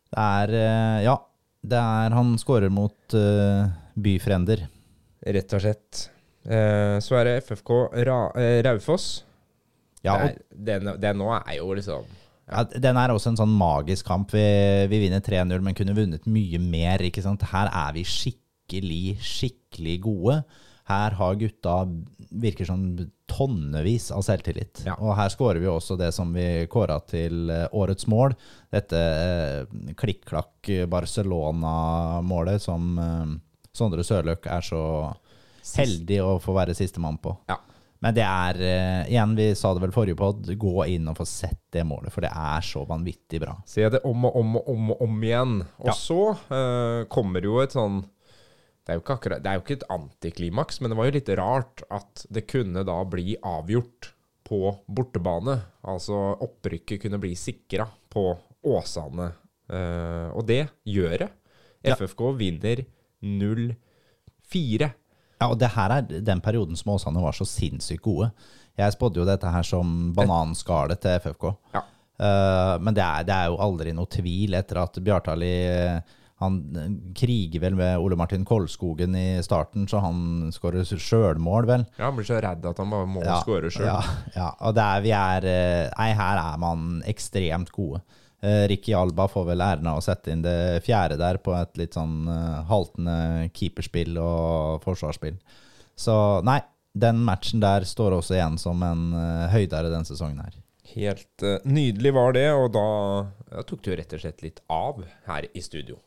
Det er eh, Ja, det er han skårer mot uh, Byfrender. Rett og slett. Eh, så er det FFK Ra eh, Raufoss. Ja, er- den, den nå er jo liksom ja, den er også en sånn magisk kamp. Vi, vi vinner 3-0, men kunne vunnet mye mer. ikke sant? Her er vi skikkelig, skikkelig gode. Her har gutta virker som tonnevis av selvtillit. Ja. Og her skårer vi også det som vi kåra til eh, årets mål. Dette klikk-klakk Barcelona-målet som Sondre Sørløk er så heldig å få være sistemann på. Ja. Men det er, uh, igjen, vi sa det vel forrige pod, gå inn og få sett det målet, for det er så vanvittig bra. Se det om og om og om og om igjen. Og Ja. så uh, kommer jo et sånn det er, jo ikke akkurat, det er jo ikke et antiklimaks, men det var jo litt rart at det kunne da bli avgjort på bortebane. Altså opprykket kunne bli sikra på Åsane. Uh, og det gjør det. Ja. FFK vinner 0-4. Ja, og det her er den perioden som Åsane var så sinnssykt gode. Jeg spådde jo dette her som bananskallet til FFK. Ja. Uh, men det er, det er jo aldri noe tvil etter at Bjartali han kriger vel med Ole Martin Kolskogen i starten, så han skårer sjølmål, vel. Ja, Han blir så redd at han bare må Ja, skåre sjøl. Ja, ja, og er, vi er eh, Nei, her er man ekstremt gode. Uh, Ricky Alba får vel æren av å sette inn det fjerde der på et litt sånn eh, haltende keeperspill og forsvarsspill. Så nei, den matchen der står også igjen som en uh, høydere denne sesongen her. Helt eh, nydelig var det, og da tok jo rett og slett litt av her i studio.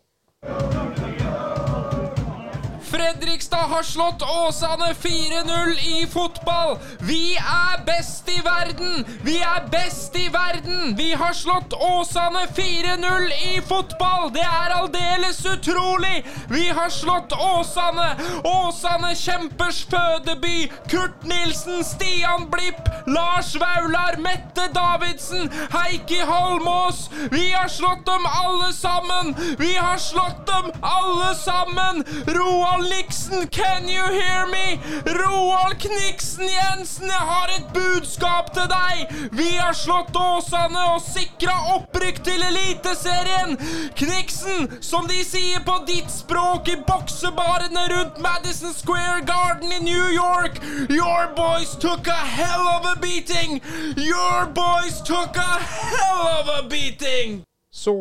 Fredrikstad har slått Åsane 4-0 i fotball. Vi er best i verden! Vi er best i verden! Vi har slått Åsane 4-0 i fotball! Det er aldeles utrolig! Vi har slått Åsane! Åsane kjempers fødeby! Kurt Nilsen, Stian Blipp, Lars Vaular, Mette Davidsen, Heikki Holmås! Vi har slått dem alle sammen! Vi har slått dem alle sammen! Roald Nixon, can you hear me? Roald Kniksen Jensen, jeg har et budskap til deg! Vi har slått Åsane og sikra opprykk til Eliteserien! Kniksen, som de sier på ditt språk i boksebarene rundt Madison Square Garden i New York, your boys took a hell of a beating! Your boys took a hell of a beating! Så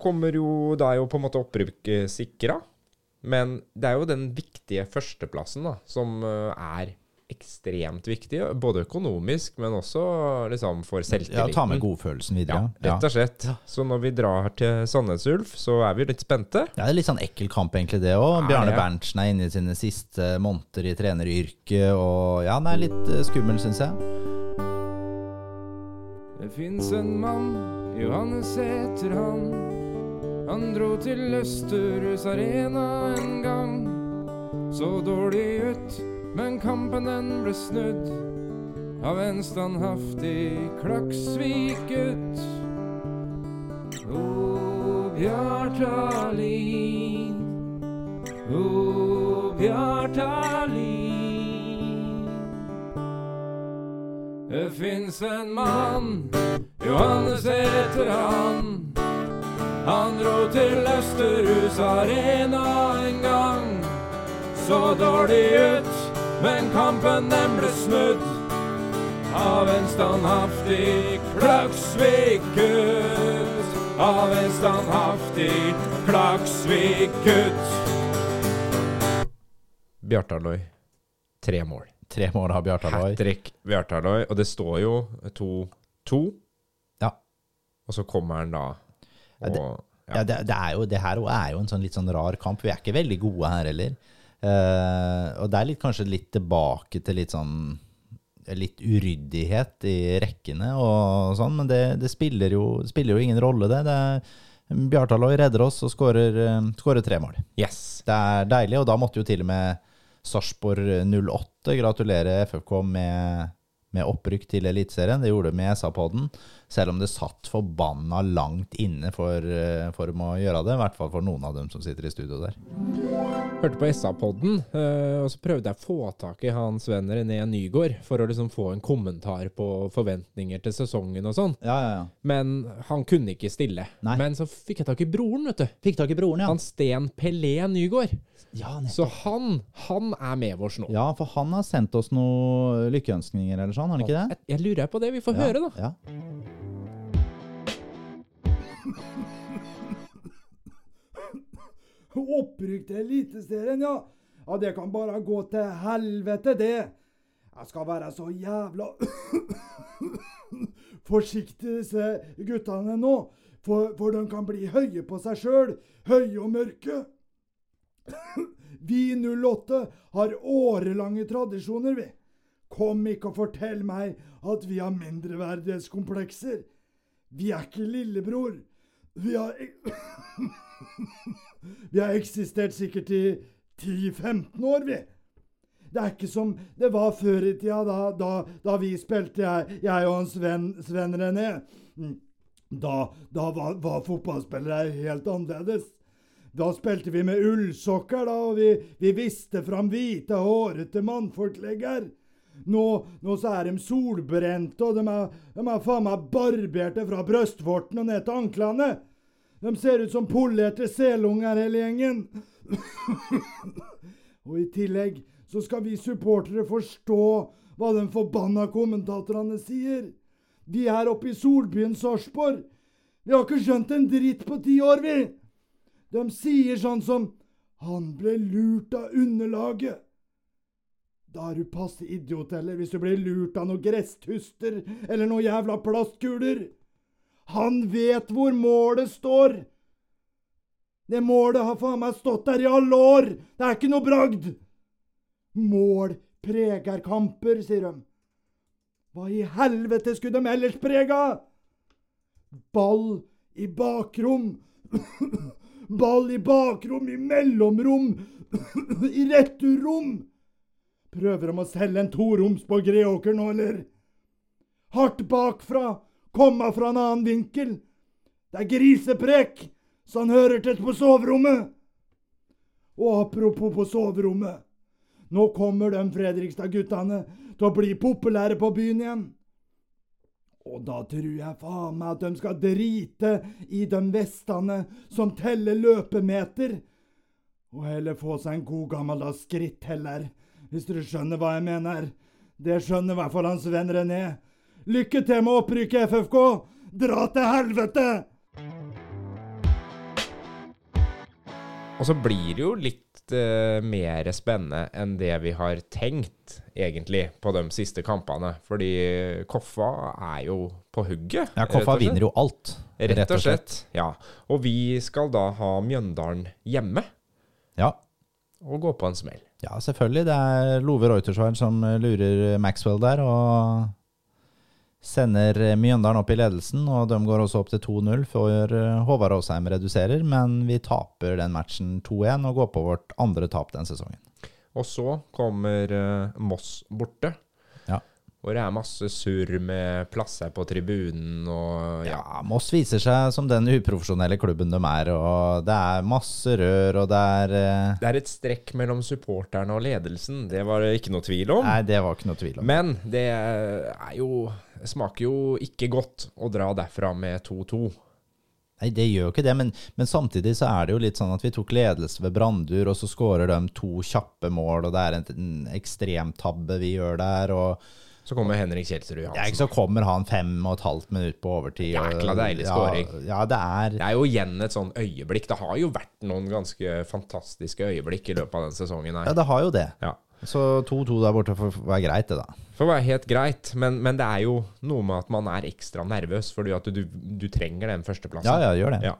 kommer jo da jo på en måte opprykket sikra. Men det er jo den viktige førsteplassen da, som eh, er ekstremt viktig. Både økonomisk, men også liksom for selvtilliten. Ja, ta med godfølelsen videre. Ja, rett og slett. Så når vi drar til Sandnes Ulf, så er vi litt spente. Ja, det er litt sånn ekkel kamp, egentlig, det òg. Ja, Bjarne ja. Berntsen er inne i sine siste måneder i treneryrket, og ja, han er litt eh, skummel, syns jeg. Det fins en mann, Johannes heter han. Han dro til Østerhus Arena en gang. Så dårlig ut, men kampen den ble snudd av en standhaftig Klaksvik-gutt. O Bjartalin, o Bjartalin. Det fins en mann, Johannes heter han. Han dro til Østerhus Arena en gang. Så dårlig ut, men kampen den ble snudd av en standhaftig Klaksvik-gutt. Av en standhaftig Klaksvik-gutt. Bjartaløy, tre mål. Tre mål av Bjartaløy. Hat trick Bjartaløy, og det står jo 2-2. Ja. Og så kommer han da Ja, det- Ja, det, det, er jo, det her er jo en sånn litt sånn rar kamp. Vi er ikke veldig gode her heller. Uh, og det er litt, kanskje litt tilbake til litt sånn Litt uryddighet i rekkene og sånn, men det, det spiller, jo, spiller jo ingen rolle, det. det Bjartaloi redder oss og skårer eh, skårer tre mål. Yes. Det er deilig, og da måtte jo til og med Sarpsborg 08 gratulere FFK med, med opprykk til Eliteserien. Det gjorde de med SA-podden, selv om det satt forbanna langt inne for, eh, for å gjøre det. I hvert fall for noen av dem som sitter i studio der. Hørte på SA-podden, eh, og så prøvde jeg å få tak i han Sven René Nygård for å liksom få en kommentar på forventninger til sesongen og sånn. Ja, ja, ja. Men han kunne ikke stille. Nei. Men så fikk jeg tak i broren, vet du. Fikk tak i broren, ja. Han Sten Pelé Nygård. Ja, Så han, han er med oss nå. ja, for han har sendt oss noen lykkeønskninger eller sånn, har han ikke det? Jeg, jeg lurer på det. Vi får høre, da. Ja. Opprykk til Eliteserien, ja. Ja, det kan bare gå til helvete, det. Jeg skal være så jævla forsiktig, disse guttene nå. For, for de kan bli høye på seg sjøl. Høye og mørke. Vi 08 har årelange tradisjoner, vi. Kom ikke og fortell meg at vi har mindreverdighetskomplekser. Vi er ikke lillebror. Vi har Vi har eksistert sikkert i 10-15 år, vi. Det er ikke som det var før i tida, da, da, da vi spilte, jeg, jeg og en Sven, Sven René. Mm. Da, da var, var fotballspillere helt annerledes. Da spilte vi med ullsokker, da, og vi, vi viste fram hvite, hårete mannfolklegger. Nå, nå så er de solbrente, og de er, de er faen meg barberte fra brystvorten og ned til anklene. De ser ut som polerte selunger, hele gjengen. og i tillegg så skal vi supportere forstå hva de forbanna kommentatorene sier. Vi er oppe i solbyen Sarpsborg. Vi har ikke skjønt en dritt på ti år, vi. De sier sånn som Han ble lurt av underlaget. Da er du passe idiot, eller hvis du blir lurt av noen gresstuster eller noen jævla plastkuler. Han vet hvor målet står. Det målet har faen meg stått der i alle år. Det er ikke noe bragd. Mål preger kamper, sier de. Hva i helvete skulle de ellers prega? Ball i bakrom. Ball i bakrom, i mellomrom, i returrom. Prøver de å selge en toroms på Greåker nå, eller? Hardt bakfra, komma fra en annen vinkel. Det er griseprek, så han hører til på soverommet. Og apropos på soverommet. Nå kommer de Fredrikstad-guttene til å bli populære på byen igjen. Og da tror jeg faen meg at de skal drite i de vestene som teller løpemeter, og heller få seg en god gammeldags skritteller, hvis dere skjønner hva jeg mener. Det skjønner i hvert fall hans venn René. Lykke til med opprykket, FFK! Dra til helvete! Og så blir det jo litt uh, mer spennende enn det vi har tenkt, egentlig, på de siste kampene. Fordi Koffa er jo på hugget. Ja, Koffa vinner jo alt. Rett og slett. Ja. Og vi skal da ha Mjøndalen hjemme. Ja. Og gå på en smell. Ja, selvfølgelig. Det er Love Reutersvard som lurer Maxwell der, og sender Mjøndalen opp i ledelsen. Og de går også opp til 2-0 før Håvard Aasheim reduserer, men vi taper den matchen 2-1 og går på vårt andre tap den sesongen. Og så kommer Moss borte. Hvor det er masse surr med plasser på tribunen og ja. ja. Moss viser seg som den uprofesjonelle klubben de er, og det er masse rør, og det er uh... Det er et strekk mellom supporterne og ledelsen, det var det ikke noe tvil om. Nei, det var ikke noe tvil om. Men det er jo smaker jo ikke godt å dra derfra med 2-2. Nei, det gjør jo ikke det, men, men, samtidig så er det jo litt sånn at vi tok ledelse ved Brandur, og så skårer de to kjappe mål, og det er en, en ekstremtabbe vi gjør der. og så kommer Henrik Kjelsrud Johansen. Ja, ikke så kommer han fem og et halvt minutt på overtid. Jækla deilig skåring. Ja, ja, det er Det er jo igjen et sånn øyeblikk. Det har jo vært noen ganske fantastiske øyeblikk i løpet av den sesongen her. Ja, det har jo det. Ja. Så 2-2 der borte får være greit, det, da. Får være helt greit, men, men, det er jo noe med at man er ekstra nervøs, fordi at du, du trenger den førsteplassen. Ja, ja, gjør det. Ja.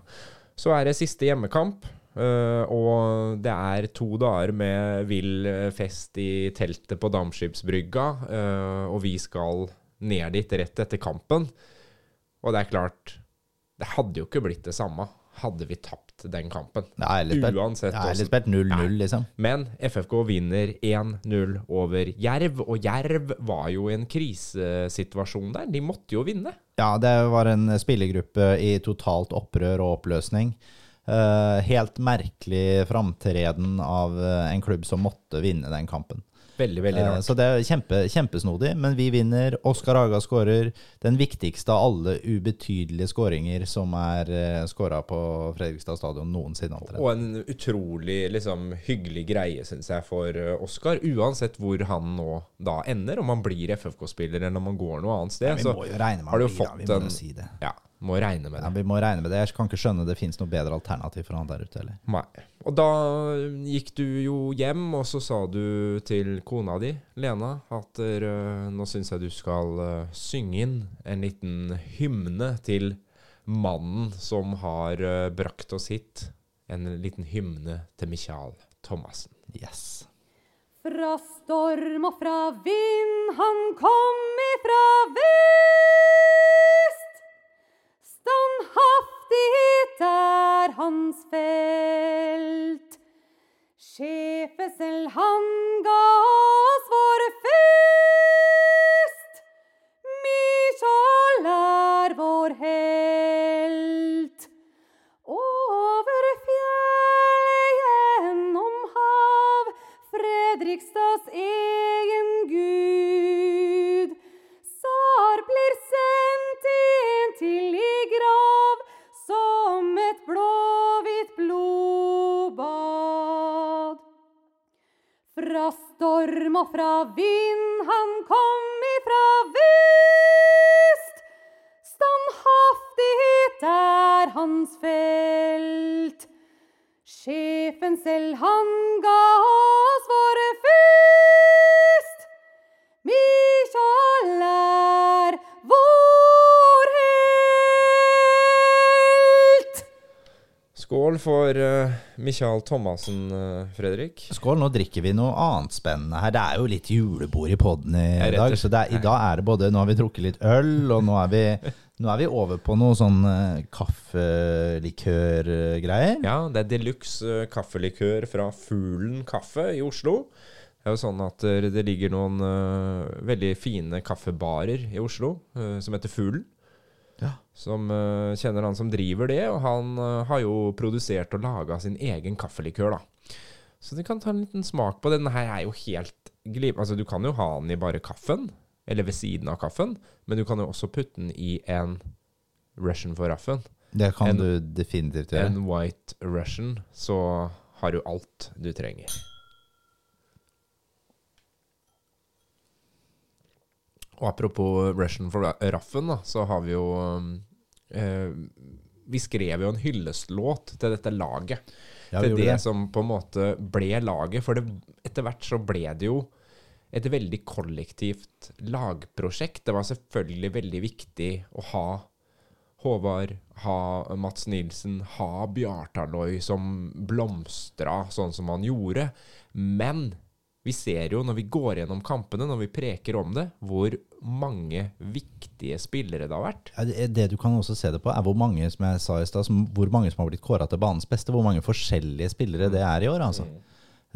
Så er det siste hjemmekamp, og det er to dager med vill fest i teltet på Dampskipsbrygga, uh, og vi skal ned dit rett etter kampen. Og det er klart, det hadde jo ikke blitt det samme hadde vi tapt den kampen. Uansett. er litt spilt 0-0, liksom. Men FFK vinner 1-0 over Jerv, og Jerv var jo i en krisesituasjon der. De måtte jo vinne. Ja, det var en spillergruppe i totalt opprør og oppløsning. Uh, helt merkelig framtreden av uh, en klubb som måtte vinne den kampen. Veldig, veldig rart. Så det er kjempe, kjempesnodig, men vi vinner. Oskar Aga skårer den viktigste av alle ubetydelige skåringer som er skåra på Fredrikstad stadion noensinne. Og en utrolig liksom, hyggelig greie, syns jeg, for Oskar. Uansett hvor han nå da ender, om han blir FFK-spiller eller om han går noe annet sted. Ja, med har du fått ja, en, si det. Ja, må regne med det. Ja, vi må regne med det. Jeg kan ikke skjønne det finnes noe bedre alternativ for han der ute heller. Nei. Og da gikk du jo hjem, og så sa du til kona di, Lena, at uh, nå syns jeg du skal uh, synge inn en liten hymne til mannen som har uh, brakt oss hit. En liten hymne til Michael Thomassen. Yes. Fra storm og fra vind, han kom ifra vest. Standhaftighet er hans felt. Sjefe selv han ga oss vår fest. Michael er vår helt. Over fjell, gjennom hav, Fredrikstads egen storm og fra vind han kom ifra vest. Standhaftighet er hans felt. Sjefen selv han ga oss Skål for uh, Michael Thomassen, uh, Fredrik. Skål, nå drikker vi noe annet spennende her. Det er jo litt julebord i poden i Ja, dag. Så er, i dag er det både Nå har vi drukket litt øl, og nå er vi, nå er vi over på noe sånn uh, kaffelikørgreier. Ja, det er deluxe uh, kaffelikør fra Fuglen kaffe i Oslo. Det er jo sånn at det ligger noen veldig fine kaffebarer i Oslo som heter Fuglen. Ja. Som uh, kjenner han som driver det, og han uh, har jo produsert og laga sin egen kaffelikør, da. Så du kan ta en liten smak på den. Denne her er jo helt glip... Altså, du kan jo ha den i bare kaffen, eller ved siden av kaffen, men du kan jo også putte den i en Russian for raffen. Det kan En- du definitivt gjøre. En white Russian, så har du alt du trenger. Og apropos Russian for raffen, da, så har vi jo um, eh, Vi skrev jo en hyllestlåt til dette laget. Ja, til det det. som på en måte ble laget. For det, etter hvert så ble det jo et veldig kollektivt lagprosjekt. Det var selvfølgelig veldig viktig å ha Håvard, ha Mats Nilsen, ha Bjartaløy som blomstra sånn som han gjorde. Men vi ser jo når vi går gjennom kampene, når vi preker om det, hvor mange viktige spillere det har vært. Ja, det, det du kan også se det på, er hvor mange som jeg sa i sted, som, hvor mange som har blitt kåra til banens beste. Hvor mange forskjellige spillere det er i år. altså.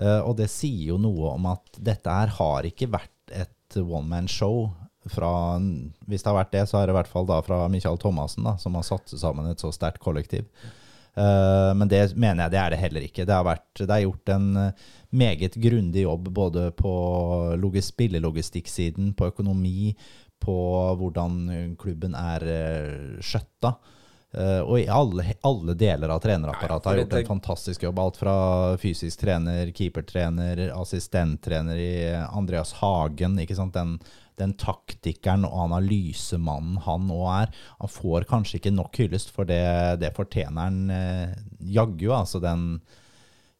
Eh, og det sier jo noe om at dette her har ikke vært et one man show. Fra, hvis det har vært det, så er det i hvert fall da fra Michael Thomassen, da, som har satt sammen et så sterkt kollektiv. Eh, men det mener jeg det er det heller ikke. Det har, vært, det er gjort en eh, meget grundig jobb både på spillelogistikksiden, på økonomi, på hvordan eh, klubben er skjøtta. Og i alle, alle deler av trenerapparatet har gjort en fantastisk jobb. Alt fra fysisk trener, keepertrener, assistenttrener i Andreas Hagen. ikke sant? Den, den taktikeren og analysemannen han òg er. Han får kanskje ikke nok hyllest, for det, det fortjener han eh, jaggu. Altså den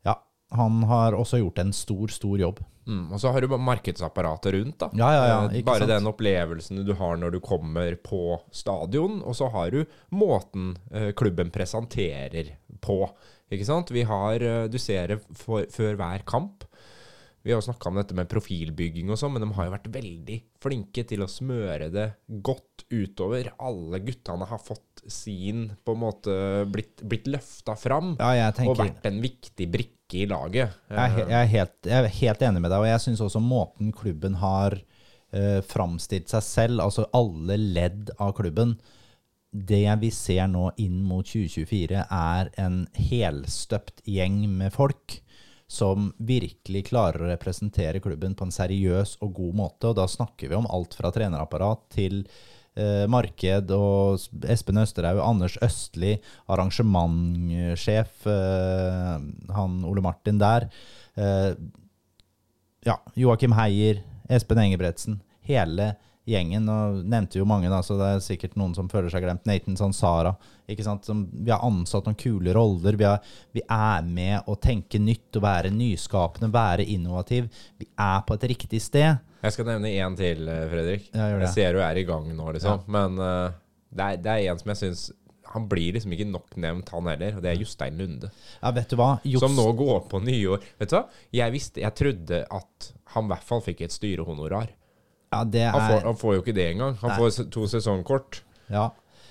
Ja, han har også gjort en stor, stor jobb. Mm, og så har du markedsapparatet rundt. da. Ja, ja, ja, Eh, bare sant? den opplevelsen du har når du kommer på stadion, og så har du måten eh, klubben presenterer på. Ikke sant? Vi har, eh, Du ser det for, før hver kamp. Vi har jo snakka om dette med profilbygging og sånn, men de har jo vært veldig flinke til å smøre det godt utover. Alle guttene har fått sin på en måte blitt, blitt løfta fram Ja, tenker- og vært en viktig brikke i laget. Jeg er, jeg, er helt, jeg er helt enig med deg, og jeg syns også måten klubben har uh, framstilt seg selv, altså alle ledd av klubben Det vi ser nå inn mot 2024, er en helstøpt gjeng med folk som virkelig klarer å representere klubben på en seriøs og god måte. Og da snakker vi om alt fra trenerapparat til eh, marked og Espen Østerhaug, Anders Østli, arrangementsjef, eh, han Ole Martin der. Eh, ja, Joakim Heier, Espen Engebretsen, hele gjengen. Og nevnte jo mange, da, så det er sikkert noen som føler seg glemt. Nathan Sansara. Ikke sant? Som, vi har ansatt noen kule roller. Vi, har, vi er med å tenke nytt og være nyskapende, være innovativ. Vi er på et riktig sted. Jeg skal nevne én til, eh, Fredrik. Ja, det. jeg ser du er i gang nå, liksom. Men uh, det, er, det er en som jeg syns Han blir liksom ikke nok nevnt, han heller. Og det er Jostein Lunde. Ja, vet du hva? Just... Som nå går på nyår. Vet du hva? Jeg visste, jeg trodde at han i hvert fall fikk et styrehonorar. Ja, det Han, får, er han får jo ikke det engang. Han Nei. får to sesongkort. Ja.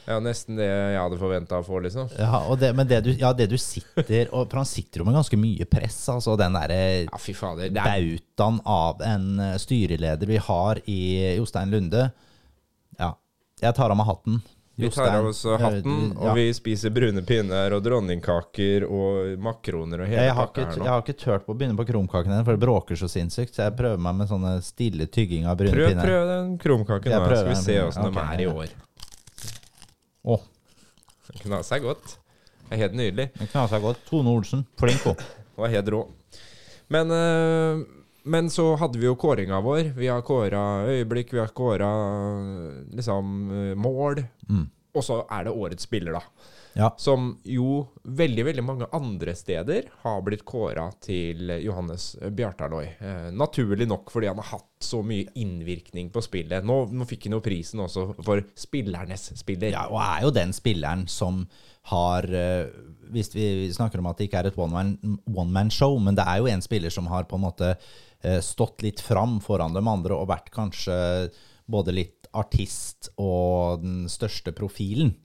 Ja, nesten det jeg hadde forventa å få, liksom. Ja, det, men det du, ja, det du sitter og, For han sitter jo med ganske mye press. Altså den derre Ja, fy fader. Det er, bautaen av en eh, styreleder vi har i Jostein Lunde. Ja, jeg tar av meg hatten. Vi tar av oss hatten, og vi spiser brune pinner og dronningkaker og makroner og hele jeg, pakka her nå. jeg har ikke turt på å begynne på krumkakene, for det bråker så sinnssykt. Så jeg prøver meg med sånne stille tygging av brune Prøv, pinner. prøv den krumkaken nå, skal vi den. se åssen okay, de er i år. Å, Den kna seg godt. Det er helt nydelig. den seg godt. Tone Olsen, flink hun. Og helt rå. Men, øh, men så hadde vi jo kåringa vår. Vi har kåra øyeblikk, vi har kåra liksom mål. Mm. Og så er det årets spiller, da. Ja. Som jo veldig, veldig mange andre steder har blitt kåra til Johannes Bjartaloi Eh, naturlig nok fordi han har hatt så mye innvirkning på spillet. Nå, nå fikk han jo prisen også for spillernes spiller. Ja, og er jo den spilleren som har eh, Hvis vi snakker om at det ikke er et one-man-show, men det er jo en spiller som har på en måte stått litt fram foran de andre og vært kanskje både litt artist og den største profilen.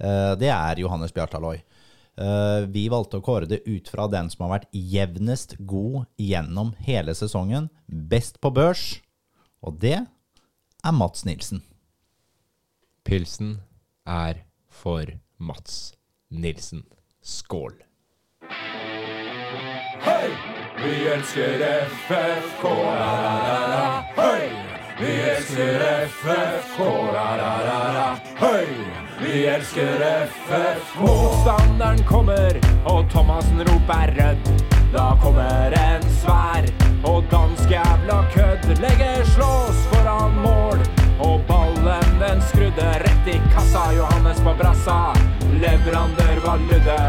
Eh, Det er Johannes Bjartaløy. Eh, Vi valgte å kåre det ut fra den som har vært jevnest god gjennom hele sesongen. Best på børs, og det er Mats Nilsen. Pilsen er for Mats Nilsen. Skål. Hei! Vi elsker FFK, la-la-la-la. Hei! Vi elsker FFK, la-la-la-la. Hei! Vi elsker FFK. Motstanderen kommer, og Thomassen roper rødt. Da kommer en svær og dansk jævla kødd. Legger slås foran mål, og ballen den skrudde rett i kassa. Johannes på brassa, leverandør var ludde.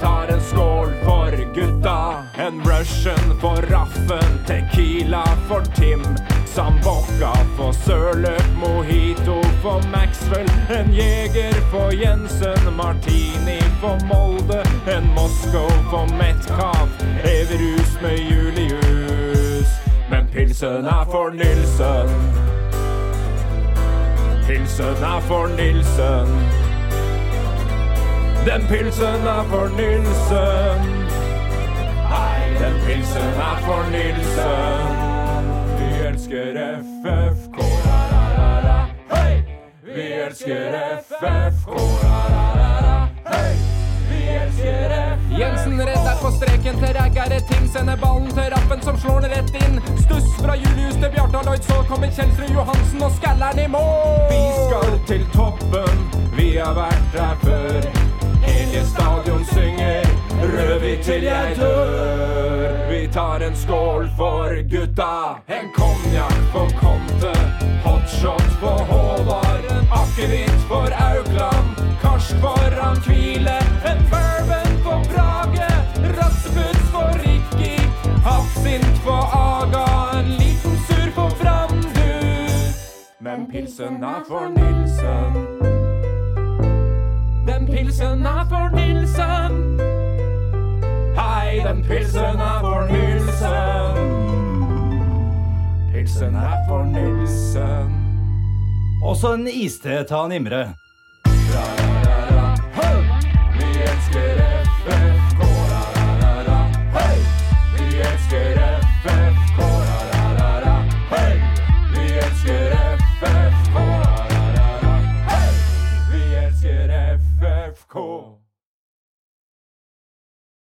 Tar en skål for gutta. En Russian for Raffen, Tequila for Tim. Sambokka for Sørløk, Mojito for Maxwell. En Jeger for Jensen, Martini for Molde. En Moskov for Metcalf, Everus med Julius. Men pilsen er for Nilsen. Pilsen er for Nilsen. Den pilsen er for Nilsen. Hei, den pilsen er for Nilsen. Vi elsker FFK, la-la-la-la. Hei! Vi elsker FFK, la-la-la-la. Hei! Vi elsker FFK. Jensen redder på streken til Raggere Ting. Sender ballen til Rappen som slår den rett inn. Stuss fra Julius til Bjartaloid, så kommer Kjelsrud Johansen og skaller'n i mål. Vi skal til toppen, vi har vært der før. Hele stadion synger Rødhvit til jeg dør. Vi tar en skål for gutta. En konjakk for Conte. Hotshot for Håvard. Akevitt for Aukland. Karsk foran Kvile. En bourbon for Brage. rasseputs for Rikki. Hafsint for Aga. En liten sur for Brandur. Men pilsen er for Nilsen. Den pilsen er for Nilsen. Hei, den pilsen er for Nilsen. Pilsen er for Nilsen. Også en iste ta Nimre. Imre.